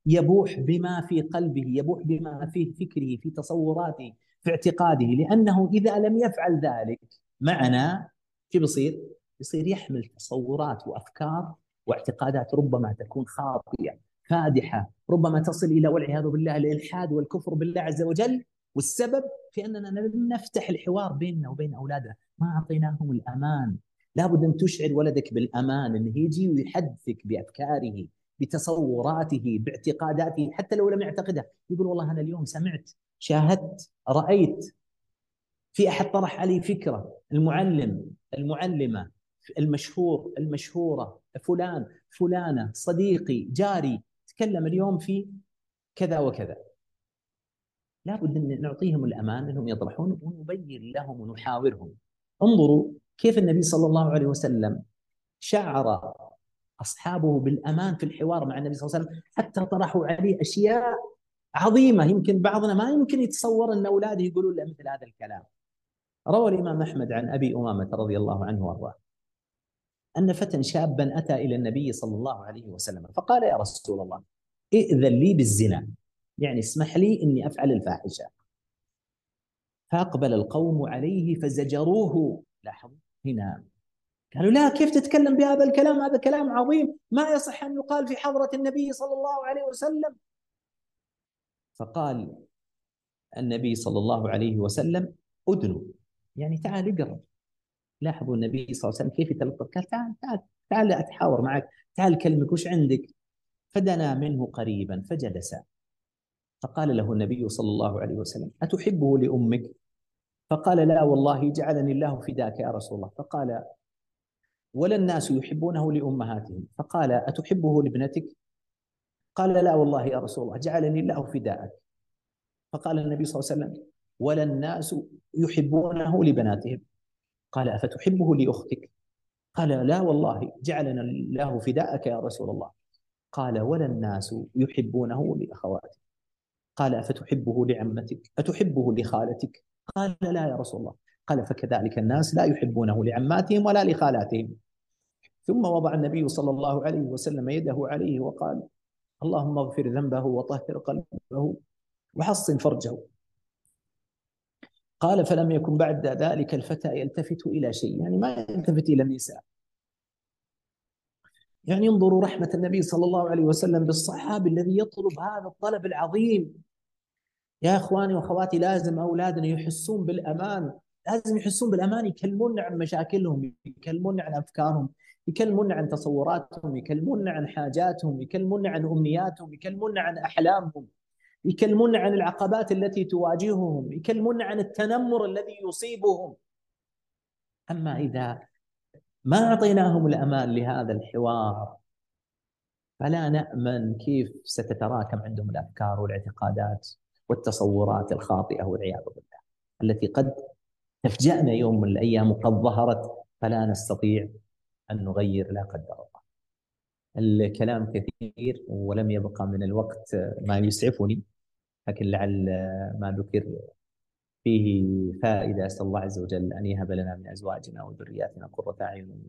S2: يبوح بما في قلبه يبوح بما في فكره في تصوراته في اعتقاده لأنه إذا لم يفعل ذلك معنا شو بيصير؟ يصير يحمل تصورات وأفكار واعتقادات ربما تكون خاطئة. فادحة. ربما تصل إلى والعياذ بالله الإلحاد والكفر بالله عز وجل. والسبب في أننا لم نفتح الحوار بيننا وبين اولادنا ما أعطيناهم الأمان. لابد أن تشعر ولدك بالأمان انه يجي ويحدثك بأفكاره بتصوراته باعتقاداته. حتى لو لم يعتقدها يقول والله أنا اليوم سمعت شاهدت رأيت. في أحد طرح علي فكرة. المعلم المعلمة المشهور المشهورة فلان فلانة صديقي جاري. تكلم اليوم في كذا وكذا. لابد أن نعطيهم الأمان أنهم يطرحون ونبين لهم ونحاورهم. انظروا كيف النبي صلى الله عليه وسلم شعر أصحابه بالأمان في الحوار مع النبي صلى الله عليه وسلم. حتى طرحوا عليه أشياء عظيمة. يمكن بعضنا ما يمكن يتصور أن أولاده يقولون له مثل هذا الكلام. روى الإمام أحمد عن أبي أمامة رضي الله عنه وأرضاه. أن فتى شابا أتى إلى النبي صلى الله عليه وسلم فقال يا رسول الله ائذن لي بالزنا يعني اسمح لي إني أفعل الفاحشة. فأقبل القوم عليه فزجروه. لاحظوا هنا قالوا لا كيف تتكلم بهذا الكلام؟ هذا كلام عظيم ما يصح أن يقال في حضرة النبي صلى الله عليه وسلم؟ فقال النبي صلى الله عليه وسلم أدنوا يعني تعال اقرب لاحظوا النبي صلى الله عليه وسلم كيف يتلطف؟ قال تعال تعال تعال أتحاور معك تعال كلمك وش عندك؟ فدنا منه قريبا فجلس. فقال له النبي صلى الله عليه وسلم أتحبه لأمك؟ فقال لا والله جعلني الله فداك يا رسول الله. فقال ولا الناس يحبونه لأمهاتهم. فقال أتحبه لابنتك؟ قال لا والله يا رسول الله جعلني الله فداءك. فقال النبي صلى الله عليه وسلم ولا الناس يحبونه لبناتهم. قال أفتحبه لأختك؟ قال لا والله جعلنا الله فداءك يا رسول الله. قال ولا الناس يحبونه لأخواتك. قال أفتحبه لعمتك؟ أتحبه لخالتك؟ قال لا يا رسول الله. قال فكذلك الناس لا يحبونه لعماتهم ولا لخالاتهم. ثم وضع النبي صلى الله عليه وسلم يده عليه وقال اللهم اغفر ذنبه وطهر قلبه وحصن فرجه. قال فلم يكن بعد ذلك الفتى يلتفت إلى شيء يعني ما يلتفت إلى النساء. يعني انظروا رحمة النبي صلى الله عليه وسلم بالصحابي الذي يطلب هذا الطلب العظيم. يا إخواني وأخواتي لازم أولادنا يحسون بالأمان. لازم يحسون بالأمان يكلمونا عن مشاكلهم يكلمونا عن أفكارهم يكلمونا عن تصوراتهم يكلمونا عن حاجاتهم يكلمونا عن أمنياتهم يكلمونا عن أحلامهم. يكلمونا عن العقبات التي تواجههم يكلمونا عن التنمر الذي يصيبهم أما إذا ما أعطيناهم الأمان لهذا الحوار فلا نأمن كيف ستتراكم عندهم الأفكار والاعتقادات والتصورات الخاطئة والعياذ بالله التي قد تفجأنا يوم من الأيام وقد ظهرت فلا نستطيع أن نغير لا قدر الله. الكلام كثير ولم يبقى من الوقت ما يسعفني لكن لعل ما ذكر فيه فائدة أسأل الله عز وجل أن يهب لنا من أزواجنا وذرياتنا قرة أعين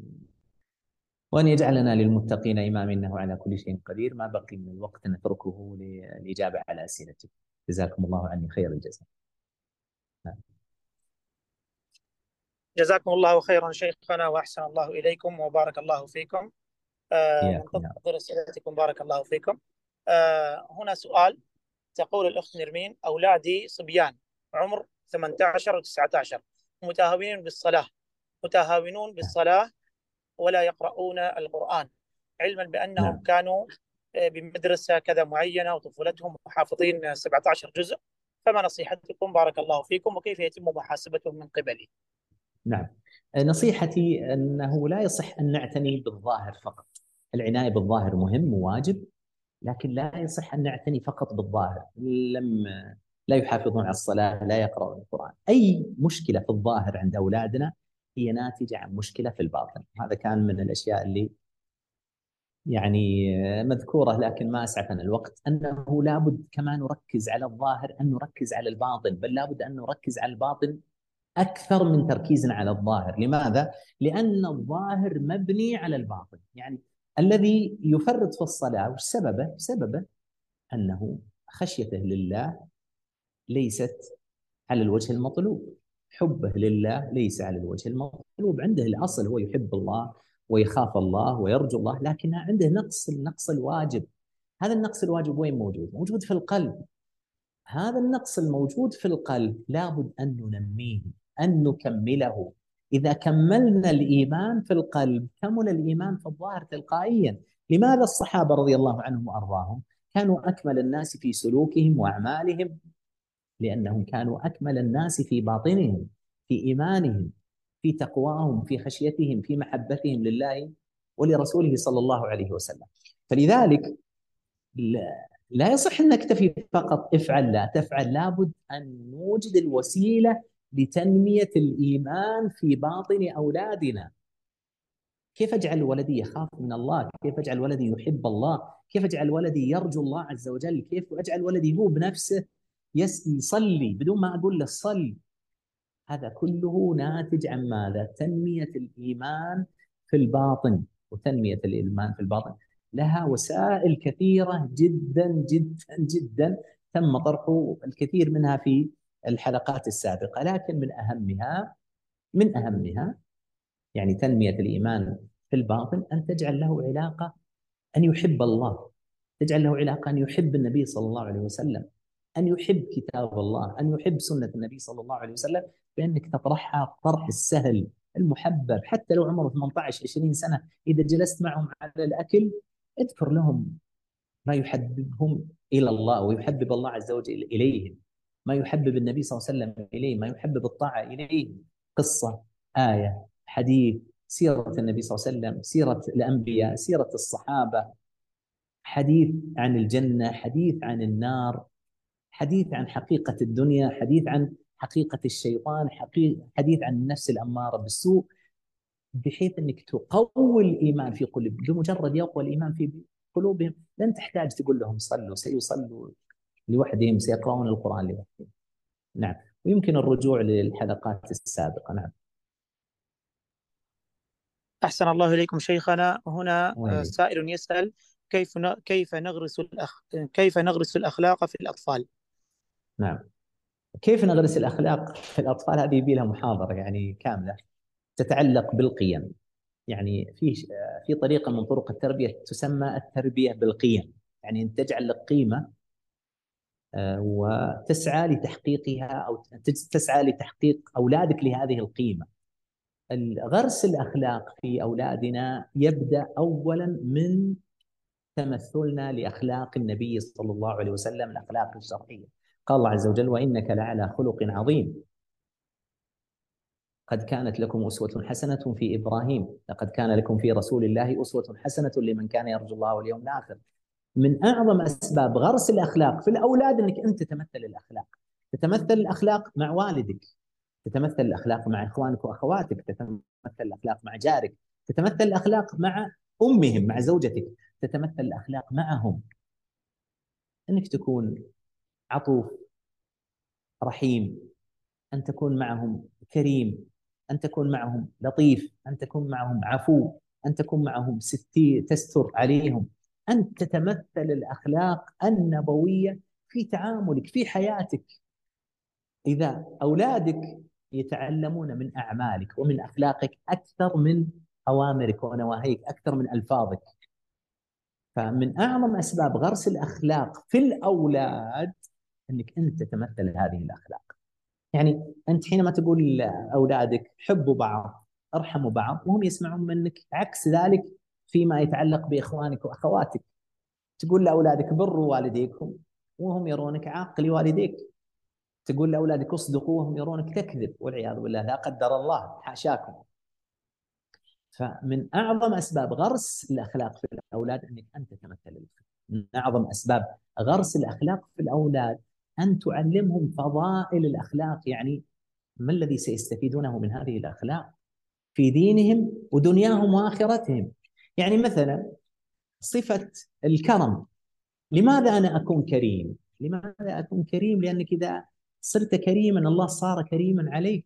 S2: وأن يجعلنا للمتقين إماما إنه على كل شيء قدير ما بقي من الوقت نتركه للاجابه على اسئلتكم جزاكم الله عني خير الجزاء.
S3: جزاكم الله خيرا شيخنا وأحسن الله إليكم وبارك الله فيكم. آه ننتظر أسئلتكم بارك الله فيكم. آه هنا سؤال تقول الأخت نرمين أولادي صبيان عمر 18 و 19 متهاونين بالصلاة. متهاونون بالصلاة ولا يقرؤون القرآن علما بأنهم نعم. كانوا آه، بمدرسة كذا معينة وطفولتهم محافظين 17 جزء. فما نصيحتكم؟ بارك الله فيكم وكيف يتم محاسبتهم من قبلي؟
S2: نعم. نصيحتي أنه لا يصح أن نعتني بالظاهر فقط. العناية بالظاهر مهم وواجب. لكن لا يصح أن نعتني فقط بالظاهر لم لا يحافظون على الصلاة لا يقرؤون القرآن. أي مشكلة في الظاهر عند أولادنا هي ناتجة عن مشكلة في الباطن. هذا كان من الأشياء اللي يعني مذكورة لكن ما اسعفنا الوقت. أنه لابد كما نركز على الظاهر أن نركز على الباطن بل لابد أن نركز على الباطن أكثر من تركيزنا على الظاهر، لماذا؟ لأن الظاهر مبني على الباطن، يعني الذي يفرط في الصلاة وش سببه؟ سببه أنه خشيته لله ليست على الوجه المطلوب، حبه لله ليس على الوجه المطلوب، عنده الأصل هو يحب الله ويخاف الله ويرجو الله، لكن عنده نقص النقص الواجب. هذا النقص الواجب وين موجود؟ موجود في القلب. هذا النقص الموجود في القلب لابد أن ننميه أن نكمله إذا كملنا الإيمان في القلب كمل الإيمان في الظاهر تلقائيا. لماذا الصحابة رضي الله عنهم وأرضاهم كانوا أكمل الناس في سلوكهم وأعمالهم؟ لأنهم كانوا أكمل الناس في باطنهم في إيمانهم في تقواهم في خشيتهم في محبتهم لله ولرسوله صلى الله عليه وسلم. فلذلك لا يصح أن نكتفي فقط افعل لا تفعل لابد أن نوجد الوسيلة لتنمية الإيمان في باطن أولادنا كيف أجعل ولدي يخاف من الله؟ كيف أجعل ولدي يحب الله؟ كيف أجعل ولدي يرجو الله عز وجل؟ كيف أجعل ولدي هو بنفسه يصلي بدون ما أقول له صل هذا كله ناتج عن ماذا؟ تنمية الإيمان في الباطن وتنمية الإيمان في الباطن لها وسائل كثيرة جدا جدا جدا تم طرح الكثير منها في الحلقات السابقة لكن من أهمها من أهمها يعني تنمية الإيمان في الباطن أن تجعل له علاقة أن يحب الله تجعل له علاقة أن يحب النبي صلى الله عليه وسلم أن يحب كتاب الله أن يحب سنة النبي صلى الله عليه وسلم بأنك تطرحها الطرح السهل المحبب. حتى لو عمره 18 20 سنة إذا جلست معهم على الأكل اذكر لهم ما يحببهم إلى الله ويحبب الله عز وجل إليهم. ما يحبب النبي صلى الله عليه وسلم إليه ما يحبب الطاعة إليه. قصة آية حديث سيرة النبي صلى الله عليه وسلم سيرة الأنبياء سيرة الصحابة. حديث عن الجنة حديث عن النار حديث عن حقيقة الدنيا حديث عن حقيقة الشيطان حديث عن النفس الأمارة بالسوء. بحيث إنك تقوي الإيمان في قلوبهم بمجرد يقوى الإيمان في قلوبهم لن تحتاج تقول لهم صلوا سيصلوا. لوحدهم سيقرؤون القرآن لوحدهم نعم. ويمكن الرجوع للحلقات السابقة. نعم.
S3: أحسن الله إليكم شيخنا. هنا سائل يسأل كيف كيف نغرس الأخ... كيف نغرس الأخلاق في الأطفال؟
S2: نعم. كيف نغرس الأخلاق في الأطفال؟ هذه يبي لها محاضرة يعني كاملة تتعلق بالقيم. يعني في في طريقة من طرق التربية تسمى التربية بالقيم. يعني أن تجعل لك قيمة وتسعى لتحقيقها أو تسعى لتحقيق أولادك لهذه القيمة. غرس الأخلاق في أولادنا يبدأ اولا من تمثلنا لأخلاق النبي صلى الله عليه وسلم الأخلاق الشرعية. قال الله عز وجل: وإنك لعلى خلق عظيم. قد كانت لكم أسوة حسنة في إبراهيم، لقد كان لكم في رسول الله أسوة حسنة لمن كان يرجو الله واليوم الآخر. من أعظم أسباب غرس الأخلاق في الأولاد إنك أنت تتمثل الأخلاق. تتمثل الأخلاق مع والدك تتمثل الأخلاق مع إخوانك وأخواتك تتمثل الأخلاق مع جارك تتمثل الأخلاق مع أمهم مع زوجتك تتمثل الأخلاق معهم. إنك تكون عطوف رحيم أن تكون معهم كريم أن تكون معهم لطيف أن تكون معهم عفو أن تكون معهم ستي تستر عليهم. أن تتمثل الأخلاق النبوية في تعاملك في حياتك. إذا أولادك يتعلمون من أعمالك ومن أخلاقك أكثر من أوامرك ونواهيك أكثر من ألفاظك. فمن أعظم أسباب غرس الأخلاق في الأولاد إنك أنت تتمثل هذه الأخلاق. يعني أنت حينما تقول لأولادك حبوا بعض ارحموا بعض وهم يسمعون منك عكس ذلك فيما يتعلق بإخوانك وأخواتك. تقول لأولادك بروا والديكم وهم يرونك عاق لوالديك. تقول لأولادك اصدقوا وهم يرونك تكذب والعياذ بالله لا قدر الله حاشاكم. فمن أعظم أسباب غرس الأخلاق في الأولاد أنك أنت تمثل من أعظم أسباب غرس الأخلاق في الأولاد أن تعلمهم فضائل الأخلاق. يعني ما الذي سيستفيدونه من هذه الأخلاق؟ في دينهم ودنياهم وآخرتهم. يعني مثلا صفة الكرم لماذا أنا أكون كريم؟ لماذا أكون كريم؟ لأنك إذا صرت كريما الله صار كريما عليك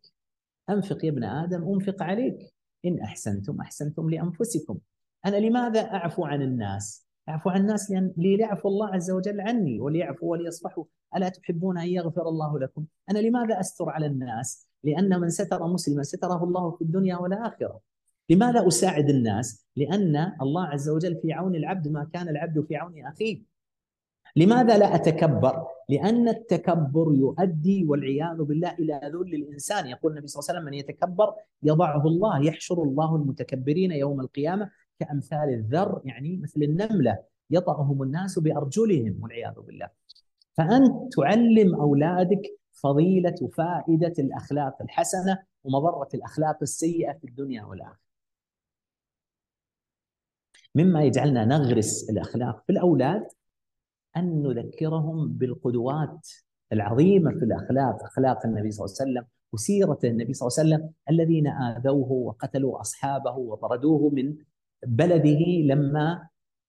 S2: أنفق يا ابن آدم أنفق عليك إن أحسنتم أحسنتم لأنفسكم أنا لماذا أعفو عن الناس؟ أعفو عن الناس لأن ليعفو الله عز وجل عني وليعفوا وليصفحوا ألا تحبون أن يغفر الله لكم؟ أنا لماذا أستر على الناس؟ لأن من ستر مسلما ستره الله في الدنيا والآخرة. لماذا أساعد الناس؟ لأن الله عز وجل في عون العبد ما كان العبد في عون أخيه. لماذا لا أتكبر؟ لأن التكبر يؤدي والعياذ بالله إلى ذل الإنسان، يقول النبي صلى الله عليه وسلم من يتكبر يضعه الله، يحشر الله المتكبرين يوم القيامة كأمثال الذر يعني مثل النملة يطعهم الناس بأرجلهم والعياذ بالله. فأنت تعلم أولادك فضيلة وفائده الأخلاق الحسنة ومضرة الأخلاق السيئة في الدنيا والآخرة. مما يجعلنا نغرس الأخلاق في الأولاد أن نذكرهم بالقدوات العظيمة في الأخلاق، أخلاق النبي صلى الله عليه وسلم وسيرة النبي صلى الله عليه وسلم الذين آذوه وقتلوا أصحابه وطردوه من بلده لما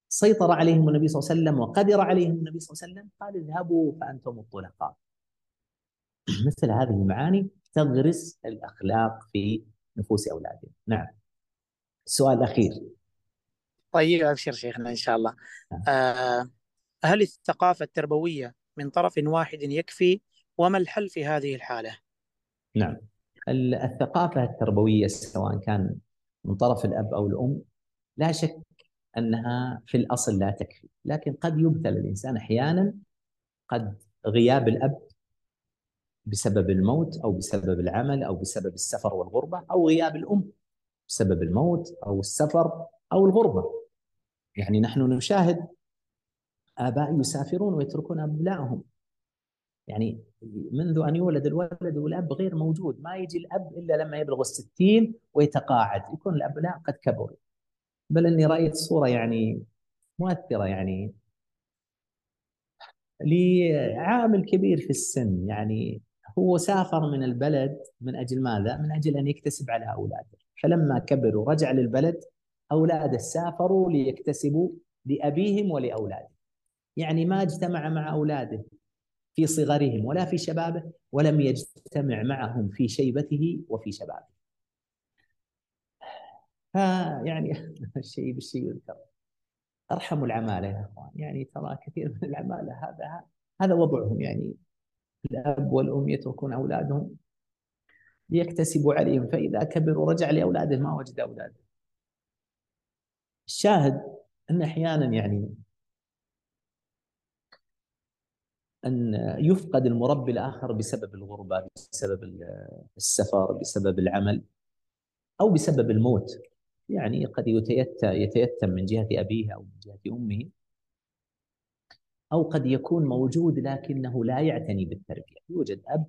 S2: سيطر عليهم النبي صلى الله عليه وسلم وقدر عليهم النبي صلى الله عليه وسلم قال اذهبوا فأنتم الطلقاء. (clears throat) مثل هذه المعاني تغرس الأخلاق في نفوس اولادهم. نعم. السؤال الأخير.
S3: طيب أبشر شيخنا إن شاء الله. نعم. آه هل الثقافة التربوية من طرف واحد يكفي وما الحل في هذه الحالة؟
S2: نعم الثقافة التربوية سواء كان من طرف الأب أو الأم لا شك أنها في الأصل لا تكفي لكن قد يبتلى الإنسان أحيانا قد غياب الأب بسبب الموت أو بسبب العمل أو بسبب السفر والغربة أو غياب الأم بسبب الموت أو السفر أو الغربة يعني نحن نشاهد آباء يسافرون ويتركون أبنائهم. يعني منذ أن يولد الولد والأب غير موجود. ما يجي الأب إلا لما يبلغ الستين ويتقاعد. يكون الأبناء قد كبروا. بل أني رأيت صورة يعني مؤثرة يعني لعامل كبير في السن. يعني هو سافر من البلد من أجل ماذا؟ من أجل أن يكتسب على أولاده. فلما كبر ورجع للبلد أولاده سافروا ليكتسبوا لأبيهم ولأولادهم يعني ما اجتمع مع أولاده في صغرهم ولا في شبابه ولم يجتمع معهم في شيبته وفي شبابه. فيعني (laughs) الشيء بالشيء يذكر. ارحموا العمالة يا إخوان، يعني ترى كثير من العمالة هذا هذا وضعهم يعني الأب والأم يتركون أولادهم ليكتسبوا عليهم فإذا كبر ورجع لاولاده ما وجد اولاده. الشاهد أن أحيانا يعني أن يفقد المربي الآخر بسبب الغربة بسبب السفر بسبب العمل أو بسبب الموت. يعني قد يتيتم من جهة أبيه أو من جهة أمه أو قد يكون موجود لكنه لا يعتني بالتربية. يوجد أب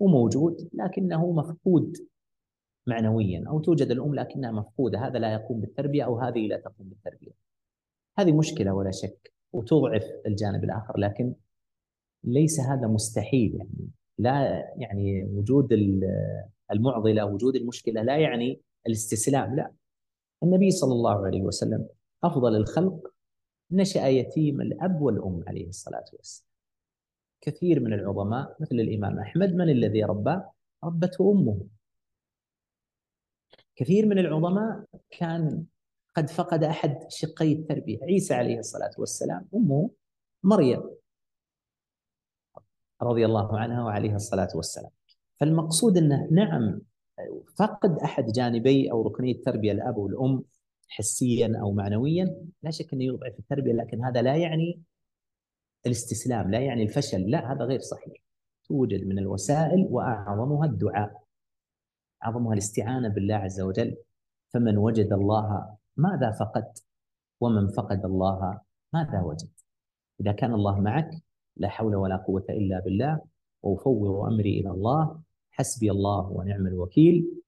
S2: وموجود لكنه مفقود. معنويا أو توجد الأم لكنها مفقودة هذا لا يقوم بالتربية أو هذه لا تقوم بالتربية. هذه مشكلة ولا شك وتضعف الجانب الآخر لكن ليس هذا مستحيل يعني لا يعني وجود المعضلة وجود المشكلة لا يعني الاستسلام لا. النبي صلى الله عليه وسلم أفضل الخلق نشأ يتيم الأب والأم عليه الصلاة والسلام. كثير من العظماء مثل الإمام أحمد من الذي رباه؟ ربته أمه. كثير من العظماء كان قد فقد أحد شقي التربية. عيسى عليه الصلاة والسلام أمه مريم رضي الله عنها وعليها الصلاة والسلام. فالمقصود أنه نعم فقد أحد جانبي أو ركني التربية الأب والأم حسيا أو معنويا. لا شك أنه يضعف التربية لكن هذا لا يعني الاستسلام لا يعني الفشل لا هذا غير صحيح. توجد من الوسائل وأعظمها الدعاء. أعظمها الاستعانة بالله عز وجل فمن وجد الله ماذا فقد؟ ومن فقد الله ماذا وجد؟ إذا كان الله معك لا حول ولا قوة إلا بالله وأفوض أمري إلى الله حسبي الله ونعم الوكيل.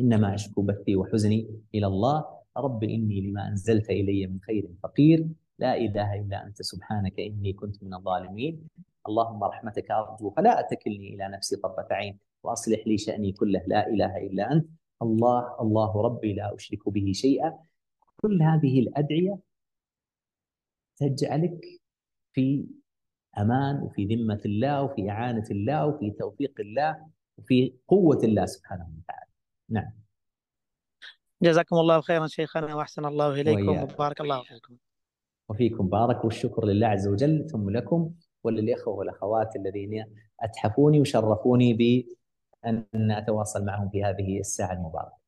S2: إنما أشكو بثي وحزني إلى الله. رب إني لما أنزلت إلي من خير فقير. لا إله إلا أنت سبحانك إني كنت من الظالمين. اللهم رحمتك أرجو فلا أتكلني إلى نفسي طرفة عين. وأصلح لي شأني كله لا إله إلا أنت الله الله ربي لا أشرك به شيئا كل هذه الأدعية تجعلك في أمان وفي ذمة الله وفي إعانة الله وفي توفيق الله وفي قوة الله سبحانه وتعالى. نعم.
S3: جزاكم الله خيرا شيخنا وأحسن الله إليكم وإياك. وبارك الله فيكم.
S2: وفيكم بارك والشكر لله عز وجل ثم لكم وللإخوة والأخوات الذين أتحفوني وشرفوني بان اتواصل معهم في هذه الساعة المباركة.